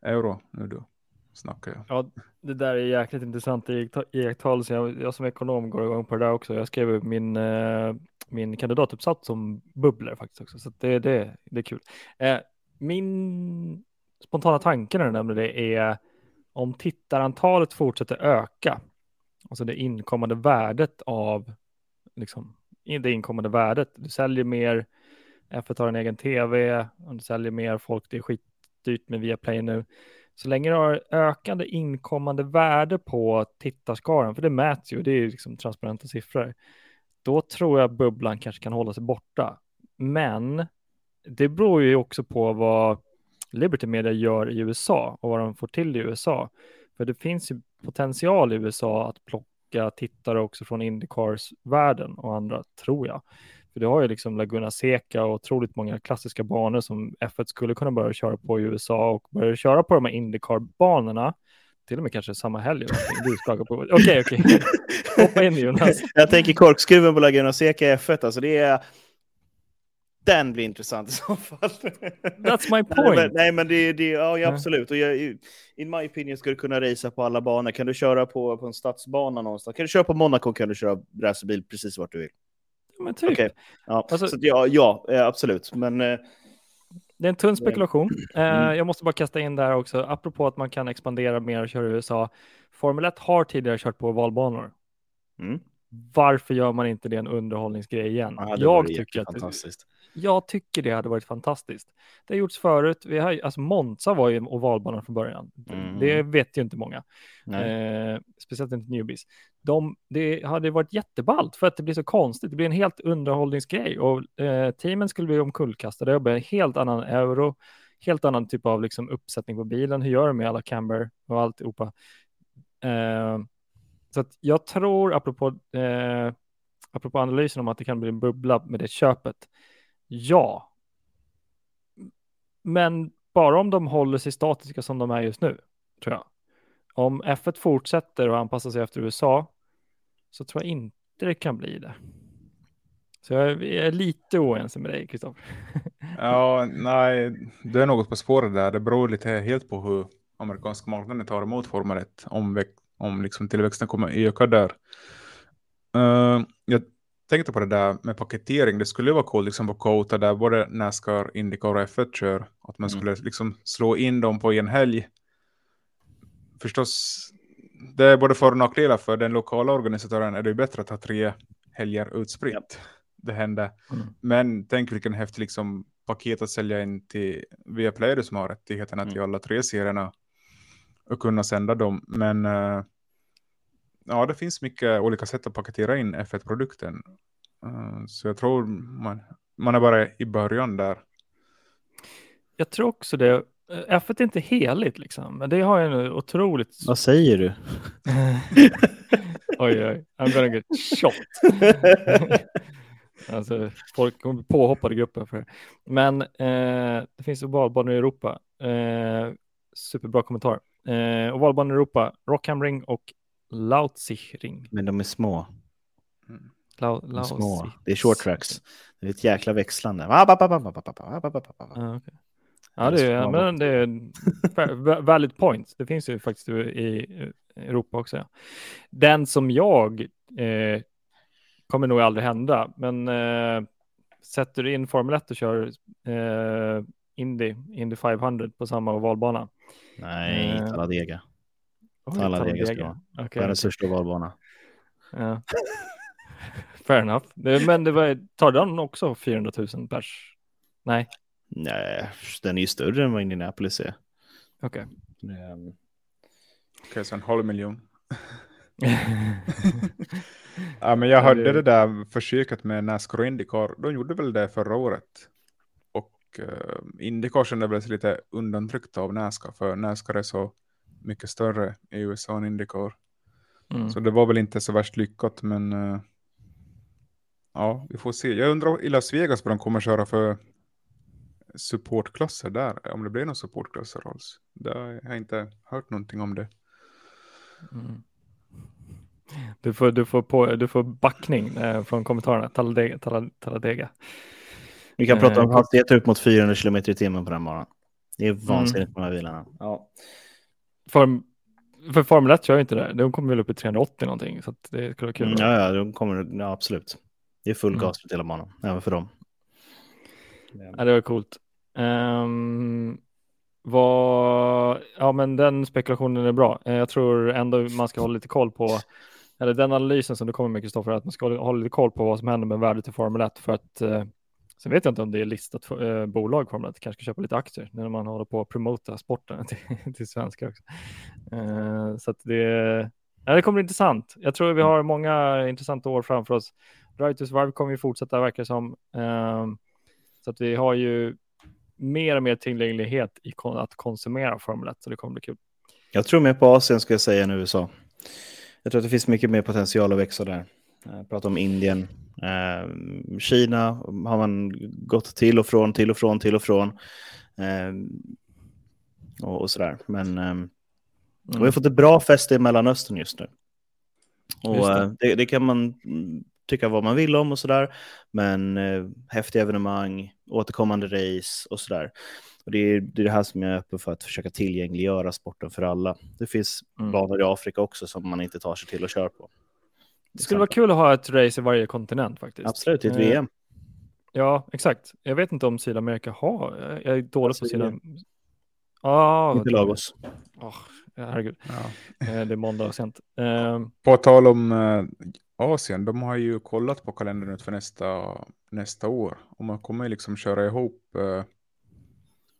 [SPEAKER 3] euro nu då snackar jag.
[SPEAKER 1] Ja, det där är jäkligt intressant iaktta- iakttagelse. Jag, jag som ekonom går igång på det där också. Jag skrev min, eh, min kandidatuppsats om bubblor faktiskt också, så det, det, det är kul. Eh, min spontana tanke när du nämner det är om tittarantalet fortsätter öka, alltså det inkommande värdet av liksom, det inkommande värdet. Du säljer mer, F1 har en egen tv, och du säljer mer folk, det är skitdyrt med Viaplay nu. Så länge du har ökande inkommande värde på tittarskaran, för det mäts ju, det är ju liksom transparenta siffror, då tror jag bubblan kanske kan hålla sig borta. Men det beror ju också på vad Liberty Media gör i USA och vad de får till i USA. För det finns ju potential i USA att plocka tittare också från Indycars-världen och andra, tror jag. För du har ju liksom Laguna Seca och otroligt många klassiska banor som F1 skulle kunna börja köra på i USA och börja köra på de här Indycar-banorna. Till och med kanske samma helg. Du skakar på Okej, okej. [LAUGHS] Hoppa in Jonas.
[SPEAKER 2] Jag tänker korkskruven på Laguna Seca F1, alltså det är... Den blir intressant i så fall.
[SPEAKER 1] That's my [LAUGHS]
[SPEAKER 2] Nej,
[SPEAKER 1] point.
[SPEAKER 2] men, nej, men det, det ja, ja, absolut. Och jag, in my opinion ska du kunna racea på alla banor. Kan du köra på, på en stadsbana någonstans? Kan du köra på Monaco kan du köra racerbil precis vart du vill.
[SPEAKER 1] Men typ.
[SPEAKER 2] Okej. Ja,
[SPEAKER 1] Alltså-
[SPEAKER 2] så ja, ja, eh, absolut. Men eh,
[SPEAKER 1] Det är en tunn spekulation. Eh,
[SPEAKER 2] Mm.
[SPEAKER 1] jag måste bara kasta in där också, apropå att man kan expandera mer och köra i USA. Formel 1 har tidigare kört på valbanor.
[SPEAKER 2] mm,
[SPEAKER 1] Varför gör man inte det en underhållningsgrej igen?
[SPEAKER 2] det
[SPEAKER 1] jag, tycker att. Jag tycker det hade varit fantastiskt. Det har gjorts förut. Vi har, alltså Monza var ju en ovalbana från början.
[SPEAKER 2] Mm.
[SPEAKER 1] Det vet ju inte många. Eh, speciellt inte newbies. De, det hade varit jätteballt för att det blir så konstigt. Det blir en helt underhållningsgrej och eh, teamen skulle bli omkullkastade och bli en helt annan euro, helt annan typ av liksom, uppsättning på bilen. Hur gör de med alla camber och alltihopa? Eh, så att jag tror, apropå, eh, apropå analysen om att det kan bli en bubbla med det köpet, ja. Men bara om de håller sig statiska som de är just nu, tror jag. Om F1 fortsätter och anpassar sig efter USA så tror jag inte det kan bli det. Så jag är- lite oense med dig, Kristoffer. [LAUGHS]
[SPEAKER 3] Ja, nej, det är något på spåret där. Det beror lite helt på hur amerikanska marknaden tar emot Formel 1. Om, om liksom tillväxten kommer öka där. Uh, jag tänkte på det där med paketering. Det skulle ju vara coolt liksom på Kota där både Nascar, Indycar och F1 kör. Att man
[SPEAKER 2] Mm.
[SPEAKER 3] skulle liksom slå in dem på en helg. Förstås, det är både för och nackdelar. För den lokala organisatören är det ju bättre att ha tre helger utspritt. Det händer.
[SPEAKER 1] Mm.
[SPEAKER 3] Men tänk vilken häftig liksom, paket att sälja in till Viaplay som har rättigheterna
[SPEAKER 2] Mm.
[SPEAKER 3] till alla tre serierna och kunna sända dem. Men eh, ja, det finns mycket olika sätt att paketera in F1-produkten. Eh, så jag tror man, man är bara i början där.
[SPEAKER 1] Jag tror också det. Eh, F1 är inte heligt liksom, men det har jag nu otroligt.
[SPEAKER 2] Vad säger du? [LAUGHS]
[SPEAKER 1] oj, oj, I'm gonna get shot. [LAUGHS] Alltså, folk kommer bli påhoppade i gruppen för det. Men eh, det finns ovalbanor i Europa. Eh, superbra kommentar. Eh, ovalbanor i Europa, Rockham Ring och Lautsichring.
[SPEAKER 2] Men de är små. Mm.
[SPEAKER 1] Lau,
[SPEAKER 2] de är små. Det är short tracks. Det är ett jäkla växlande.
[SPEAKER 1] Ja, det är, men det är valid point. Det finns ju faktiskt i Europa också. Den som jag eh, kommer nog aldrig hända, men eh, sätter du in Formel 1 och kör eh, Indy, Indy 500 på samma ovalbana.
[SPEAKER 2] Nej,
[SPEAKER 1] eh,
[SPEAKER 2] Talladega. Talladega ska vara.
[SPEAKER 1] Okej,
[SPEAKER 2] Världens största ovalbana.
[SPEAKER 1] ja. [LAUGHS] Fair enough. Men det var, tar den också 400 000 pers? Nej,
[SPEAKER 2] Nej, den är ju större än vad Indianapolis är.
[SPEAKER 1] okej.
[SPEAKER 2] Det är-
[SPEAKER 3] Okej, så en halv miljon. [LAUGHS] Ja, men jag hörde
[SPEAKER 1] det-
[SPEAKER 3] där försöket med Nascar och Indycar. De gjorde väl det förra året. Och uh, Indycar kände väl sig lite undantryckt av Nascar. För Nascar är så mycket större i USA än Indycar.
[SPEAKER 1] Mm.
[SPEAKER 3] Så det var väl inte så värst lyckat. Men eh, ja, vi får se. Jag undrar i Las Vegas vad de kommer köra för supportklasser där. Om det blir några supportklasser alls. Det har jag inte hört någonting om det.
[SPEAKER 1] Mm. Du får, du får, på, du får backning eh, från kommentarerna. Talladega. Talla- Talladega.
[SPEAKER 2] Vi kan
[SPEAKER 1] Eh,
[SPEAKER 2] prata om hastigheter upp mot 400 km i timmen på den banan. Det
[SPEAKER 1] Mm.
[SPEAKER 2] är vansinnigt med de här bilarna. Ja.
[SPEAKER 1] Form, för Formel 1 kör inte det. De kommer väl upp i 380 någonting. Så att det skulle vara kul.
[SPEAKER 2] Mm, ja, ja, de kommer, ja, absolut. Det är full
[SPEAKER 1] Mm.
[SPEAKER 2] gas på hela banan, även för dem.
[SPEAKER 1] Ja, det var coolt. Um, vad, ja, men den spekulationen är bra. Eh, Jag tror ändå man ska hålla lite koll på, eller den analysen som du kommer med Kristoffer, att man ska hålla lite koll på vad som händer med värdet i Formel 1 för att eh, sen vet jag inte om det är listat för, eh, bolag Formel 1, kanske köpa lite aktier när man håller på att promota sporten [LAUGHS] till, till svenskar också. Eh, så att det, ja, det kommer bli intressant. Jag tror vi har många intressanta år framför oss. Writers Varv kommer ju fortsätta verkar som. Ehm, så att vi har ju mer och mer tillgänglighet i kon- att konsumera Formel 1, så det kommer bli kul.
[SPEAKER 2] Jag tror mer på Asien ska jag säga än USA. Jag tror att det finns mycket mer potential att växa där. Jag pratar om Indien. Eh, Kina har man gått till och från, till och från, till och från. Eh, och, och sådär. Men eh,
[SPEAKER 1] Mm.
[SPEAKER 2] vi har fått ett bra fäste i Mellanöstern just nu. Och
[SPEAKER 1] Just det.
[SPEAKER 2] eh, det. Det, kan man tycka vad man vill om och sådär. Men eh, häftiga evenemang, återkommande race och sådär. Och det är, det är det här som jag är öppen för att försöka tillgängliggöra sporten för alla. Det finns
[SPEAKER 1] Mm.
[SPEAKER 2] banor i Afrika också som man inte tar sig till och kör på.
[SPEAKER 1] Det skulle vara kul att ha ett race i varje kontinent faktiskt.
[SPEAKER 2] Absolut, i ett
[SPEAKER 1] Eh,
[SPEAKER 2] VM.
[SPEAKER 1] Ja, exakt. Jag vet inte om Sydamerika har. Jag är dålig på
[SPEAKER 2] Brasilien.
[SPEAKER 1] Sydamerika. Ah,
[SPEAKER 2] Inte Lagos.
[SPEAKER 1] Åh, herregud,
[SPEAKER 3] Ja.
[SPEAKER 1] Eh, det är måndag och sent. Eh,
[SPEAKER 3] På tal om eh, Asien, de har ju kollat på kalendern ut för nästa, nästa år. Och man kommer liksom köra ihop, eh,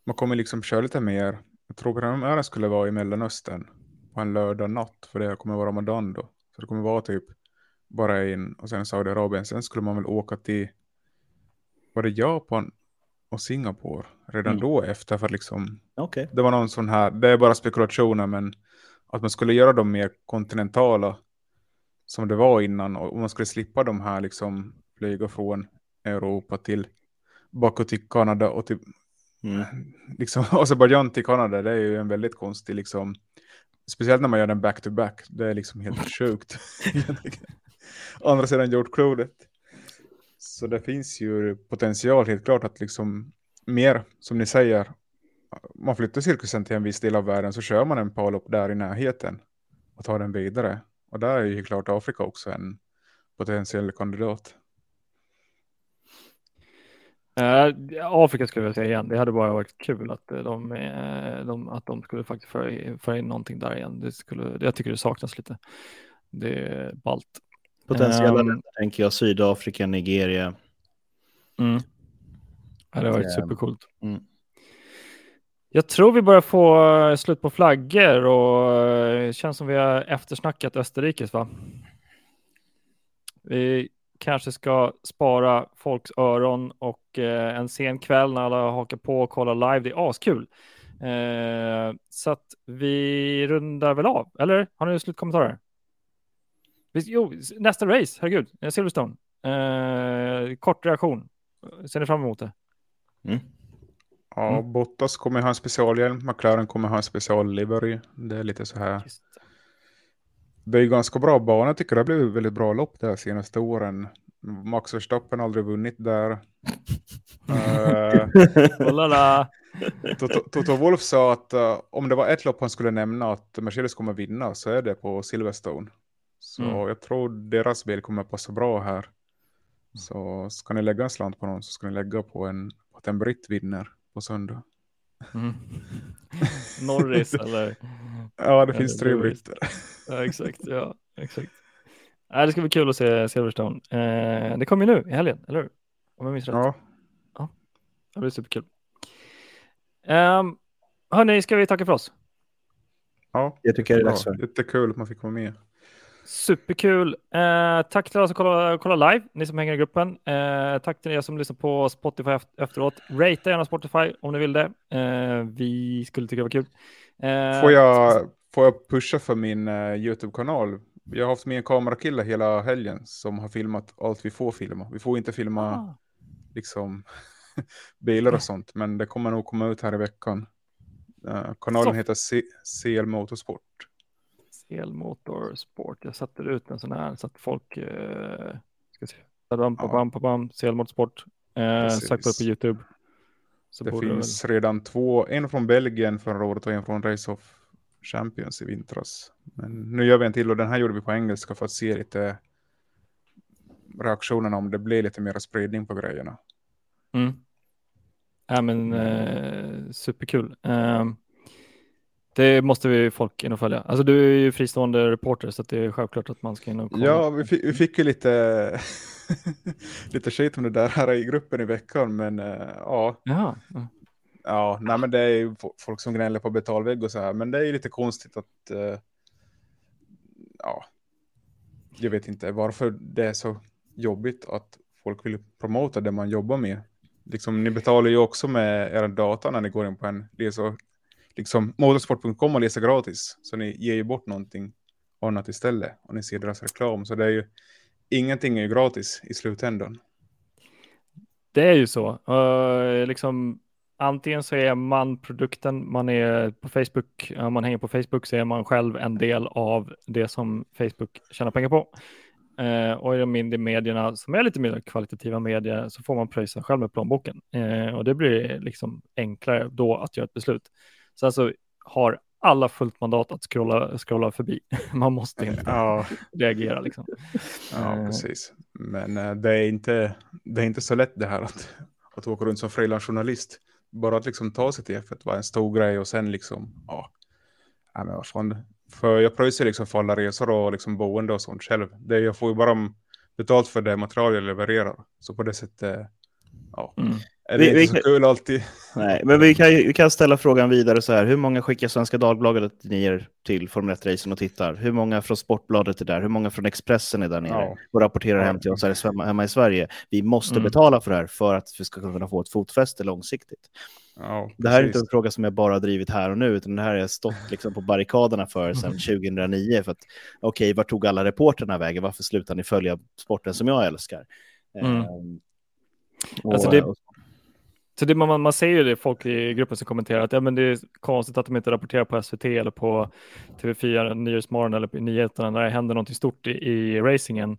[SPEAKER 3] man kommer liksom köra lite mer. Jag tror premiären skulle vara i Mellanöstern på en lördag natt, för det kommer vara Ramadan då. Så det kommer vara typ bara in och sen Saudiarabien. Sen skulle man väl åka till, var det Japan och Singapore redan
[SPEAKER 2] Mm.
[SPEAKER 3] då efter för att liksom
[SPEAKER 2] Okej.
[SPEAKER 3] det var någon sån här, det är bara spekulationer, men att man skulle göra dem mer kontinentala som det var innan och man skulle slippa de här liksom flyga från Europa till bakåt till Kanada och till
[SPEAKER 2] Mm. [LAUGHS]
[SPEAKER 3] liksom Azerbajdzjan till Kanada. Det är ju en väldigt konstig liksom, speciellt när man gör den back to back. Det är liksom helt [LAUGHS] sjukt. [LAUGHS] Andra sidan jordklotet. Så det finns ju potential helt klart att liksom mer, som ni säger, man flyttar cirkusen till en viss del av världen så kör man en palop där i närheten och tar den vidare. Och där är ju klart Afrika också en potentiell kandidat.
[SPEAKER 1] Uh, Afrika skulle jag säga igen. Det hade bara varit kul att eh, de, eh, de, att de skulle faktiskt föra in, in någonting där igen. Det skulle, jag tycker det saknas lite. Det är ballt.
[SPEAKER 2] Potentiella
[SPEAKER 1] Ehm.
[SPEAKER 2] länder tänker jag Sydafrika, Nigeria.
[SPEAKER 1] Mm. Ja, det har varit
[SPEAKER 2] Ehm,
[SPEAKER 1] supercoolt.
[SPEAKER 2] mm.
[SPEAKER 1] Jag tror vi börjar få eh, slut på flaggor och eh, det känns som vi har eftersnackat Österrikes va? Vi kanske ska spara folks öron och eh, en sen kväll när alla hakar på och kollar live. Det är askul. Eh, så att vi rundar väl av, eller? Har ni slutkommentarer? Jo, nästa race, herregud, eh, Silverstone. Eh, kort reaktion. Ser ni fram emot det?
[SPEAKER 2] Mm.
[SPEAKER 3] Ja,
[SPEAKER 1] Mm.
[SPEAKER 3] Bottas kommer ha en specialhjälm, McLaren kommer ha en speciallivery. Det är lite så här.
[SPEAKER 1] Just det.
[SPEAKER 3] Det är ju ganska bra bana, jag tycker det har blivit väldigt bra lopp de senaste åren. Max Verstappen har aldrig vunnit där. [LAUGHS]
[SPEAKER 1] La.
[SPEAKER 3] Toto, Toto Wolf sa att eh, om det var ett lopp han skulle nämna att Mercedes kommer vinna så är det på Silverstone. Så
[SPEAKER 1] Mm.
[SPEAKER 3] jag tror deras bil kommer passa bra här. Så ska ni lägga en slant på någon så ska ni lägga på en, på att en britt vinner på söndag.
[SPEAKER 1] Mm. [LAUGHS] Norris eller?
[SPEAKER 3] Ja, det
[SPEAKER 1] Ja,
[SPEAKER 3] finns tre britter.
[SPEAKER 1] Ja, exakt. Ja, exakt. Nej, det ska bli kul att se Silverstone. Eh, det kommer ju nu i helgen, eller hur? Om jag minns rätt.
[SPEAKER 3] Ja,
[SPEAKER 1] Det blir superkul. Um, hörni, ska vi tacka för oss?
[SPEAKER 3] ja.
[SPEAKER 2] Jag tycker det är
[SPEAKER 3] Ja,
[SPEAKER 2] dags för.
[SPEAKER 3] jättekul att man fick vara med.
[SPEAKER 1] Superkul. Eh, tack till alla som kollar, kollar live, ni som hänger i gruppen. Eh, tack till er som lyssnar på Spotify eft- efteråt. Rata gärna Spotify om ni vill det. Eh, vi skulle tycka det var kul. Eh,
[SPEAKER 3] Får jag, får jag pusha för min eh, YouTube-kanal? Jag har haft med en kamerakille hela helgen som har filmat allt vi får filma. Vi får inte filma
[SPEAKER 1] Ah,
[SPEAKER 3] liksom [LAUGHS] bilar och sånt, men det kommer nog komma ut här i veckan. Eh, kanalen
[SPEAKER 1] Så.
[SPEAKER 3] heter C- CL Motorsport.
[SPEAKER 1] Elmotorsport. Jag sätter ut en sån här så att folk eh, ska se. Bam,
[SPEAKER 3] Ja.
[SPEAKER 1] bam, bam, bam. Elmotorsport. Eh, sök på YouTube. Så
[SPEAKER 3] det finns redan två, en från Belgien förra året och en från Race of Champions i vintras. Men nu gör vi en till och den här gjorde vi på engelska för att se lite reaktionerna om det blir lite mer spridning på grejerna.
[SPEAKER 1] Mm. Ja, men eh, superkul. Eh, det måste vi folk in och följa. Alltså du är ju fristående reporter så att det är självklart att man ska in och kolla.
[SPEAKER 3] Ja, vi fick, vi fick ju lite, [LAUGHS] lite skit om det där här i gruppen i veckan, men eh, ja,
[SPEAKER 1] Jaha. Ja.
[SPEAKER 3] ja, nej men det är ju fo- folk som gnäller på betalvägg och så här, men det är ju lite konstigt att, eh, ja, jag vet inte varför det är så jobbigt att folk vill promota det man jobbar med. Liksom, ni betalar ju också med era data när ni går in på en läsa, liksom motorsport.com och läser gratis, så ni ger ju bort någonting annat istället och ni ser deras reklam, så det är ju ingenting är ju gratis i slutändan.
[SPEAKER 1] Det är ju så. Uh, liksom, antingen så är man produkten, man är på Facebook, uh, man hänger på Facebook så är man själv en del av det som Facebook tjänar pengar på. Uh, och i de mindre medierna som är lite mer kvalitativa medier så får man pröjsa själv med plånboken. Eh, och det blir liksom enklare då att göra ett beslut. Så alltså har alla fullt mandat att scrolla, scrolla förbi. [LAUGHS] Man måste inte ja. reagera liksom.
[SPEAKER 3] Ja, eh. precis. Men eh, det, är inte, det är inte så lätt det här att, att åka runt som frilansjournalist. Bara att liksom ta sig till F1 var en stor grej och sen liksom, ja, ja men vad fan. För jag pröjsar liksom för alla resor och liksom boende och sånt själv. Det, jag får ju bara betalt för det material jag levererar. Så på det sättet, ja. Mm. Det är vi, inte vi, så kul alltid.
[SPEAKER 2] Nej, men vi kan, vi kan ställa frågan vidare så här. Hur många skickar Svenska Dagbladet ner till Formel 1-racen och tittar? Hur många från Sportbladet är där? Hur många från Expressen är där nere ja. och rapporterar ja. hem till oss här hemma i Sverige? Vi måste mm. betala för det här för att vi ska kunna få ett fotfäste långsiktigt. Ja, det här är inte en fråga som jag bara har drivit här och nu, utan det här har jag stått liksom på barrikaderna för [LAUGHS] sedan 2009. För att, okej, okay, vart tog alla reporterna vägen? Varför slutar ni följa sporten som jag älskar? Mm. Um,
[SPEAKER 1] och, alltså det, så det, man, man ser ju det, folk i gruppen som kommenterar att ja, men det är konstigt att de inte rapporterar på SVT eller på TV4 Nyhetsmorgon eller på nyheterna när det händer någonting stort i, i racingen.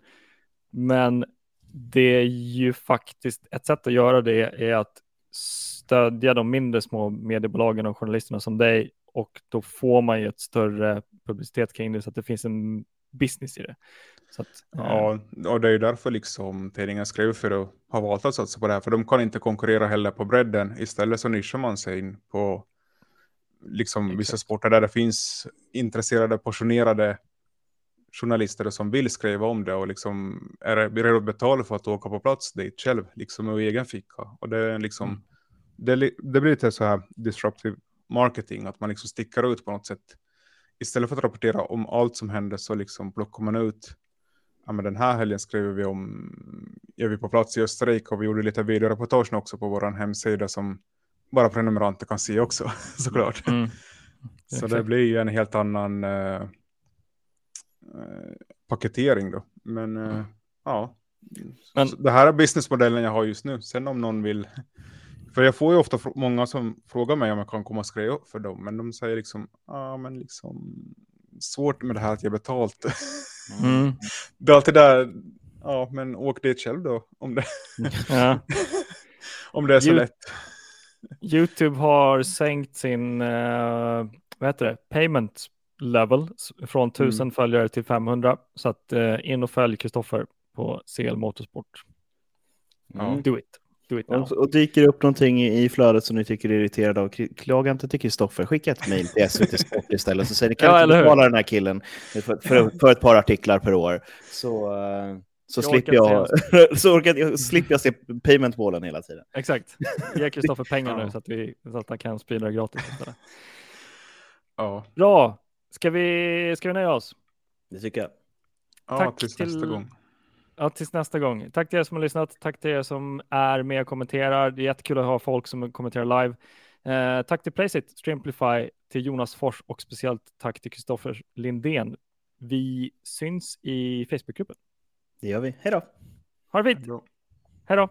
[SPEAKER 1] Men det är ju faktiskt ett sätt att göra det är att stödja de mindre små mediebolagen och journalisterna som dig och då får man ju ett större publicitet kring det så att det finns en business i det. Att,
[SPEAKER 3] ja, och det är ju därför liksom tidningen skrev för att ha valt att satsa på det här, för de kan inte konkurrera heller på bredden. Istället så nischar man sig in på liksom vissa sporter där det finns intresserade, passionerade journalister som vill skriva om det och liksom är beredda att betala för att åka på plats dit själv, liksom ur egen ficka. Och det är liksom, mm. det, det, blir lite så här disruptive marketing, att man liksom sticker ut på något sätt. Istället för att rapportera om allt som händer så liksom plockar man ut ja, men den här helgen skrev vi om, är vi på plats i Österrike och vi gjorde lite videoreportage också på vår hemsida som bara prenumeranter kan se också [LAUGHS] såklart. Mm. Så det blir ju en helt annan uh, paketering då. Men uh, mm. ja, men... det här är businessmodellen jag har just nu. Sen om någon vill, för jag får ju ofta många som frågar mig om jag kan komma och skriva för dem, men de säger liksom, ja men liksom svårt med det här att ge betalt. [LAUGHS] Mm. Det är alltid där, ja men åk dit själv då om det, ja. [LAUGHS] om det är så you lätt.
[SPEAKER 1] YouTube har sänkt sin, uh, vad heter det, payment level från 1000 mm. följare till 500. Så att uh, in och följ Kristoffer på CL Motorsport. Mm. Do it.
[SPEAKER 2] Och, och dyker upp någonting i, flödet som ni tycker är irriterade av, klaga inte till Kristoffer. Skicka ett mejl till SVT [LAUGHS] Sport istället. Så säger ni, kan ja, inte betala den här killen för, för, [LAUGHS] för, ett par artiklar per år. Så, uh, så jag slipper jag, [LAUGHS] så orkar, jag, slipper jag se paymentbollen hela tiden.
[SPEAKER 1] Exakt. Ge Kristoffer pengar nu så att, vi, så att han kan sprida det gratis. Ja. Bra. Ska vi, ska vi nöja oss?
[SPEAKER 2] Det tycker jag.
[SPEAKER 3] Ja, Tack tills till... nästa gång.
[SPEAKER 1] Ja, tills nästa gång. Tack till er som har lyssnat. Tack till er som är med och kommenterar. Det är jättekul att ha folk som kommenterar live. Eh, tack till Placeit, Streamplify, till Jonas Fors och speciellt tack till Kristoffer Lindén. Vi syns i Facebookgruppen.
[SPEAKER 2] Det gör vi. Hej då!
[SPEAKER 1] Ha det fint! Hej då!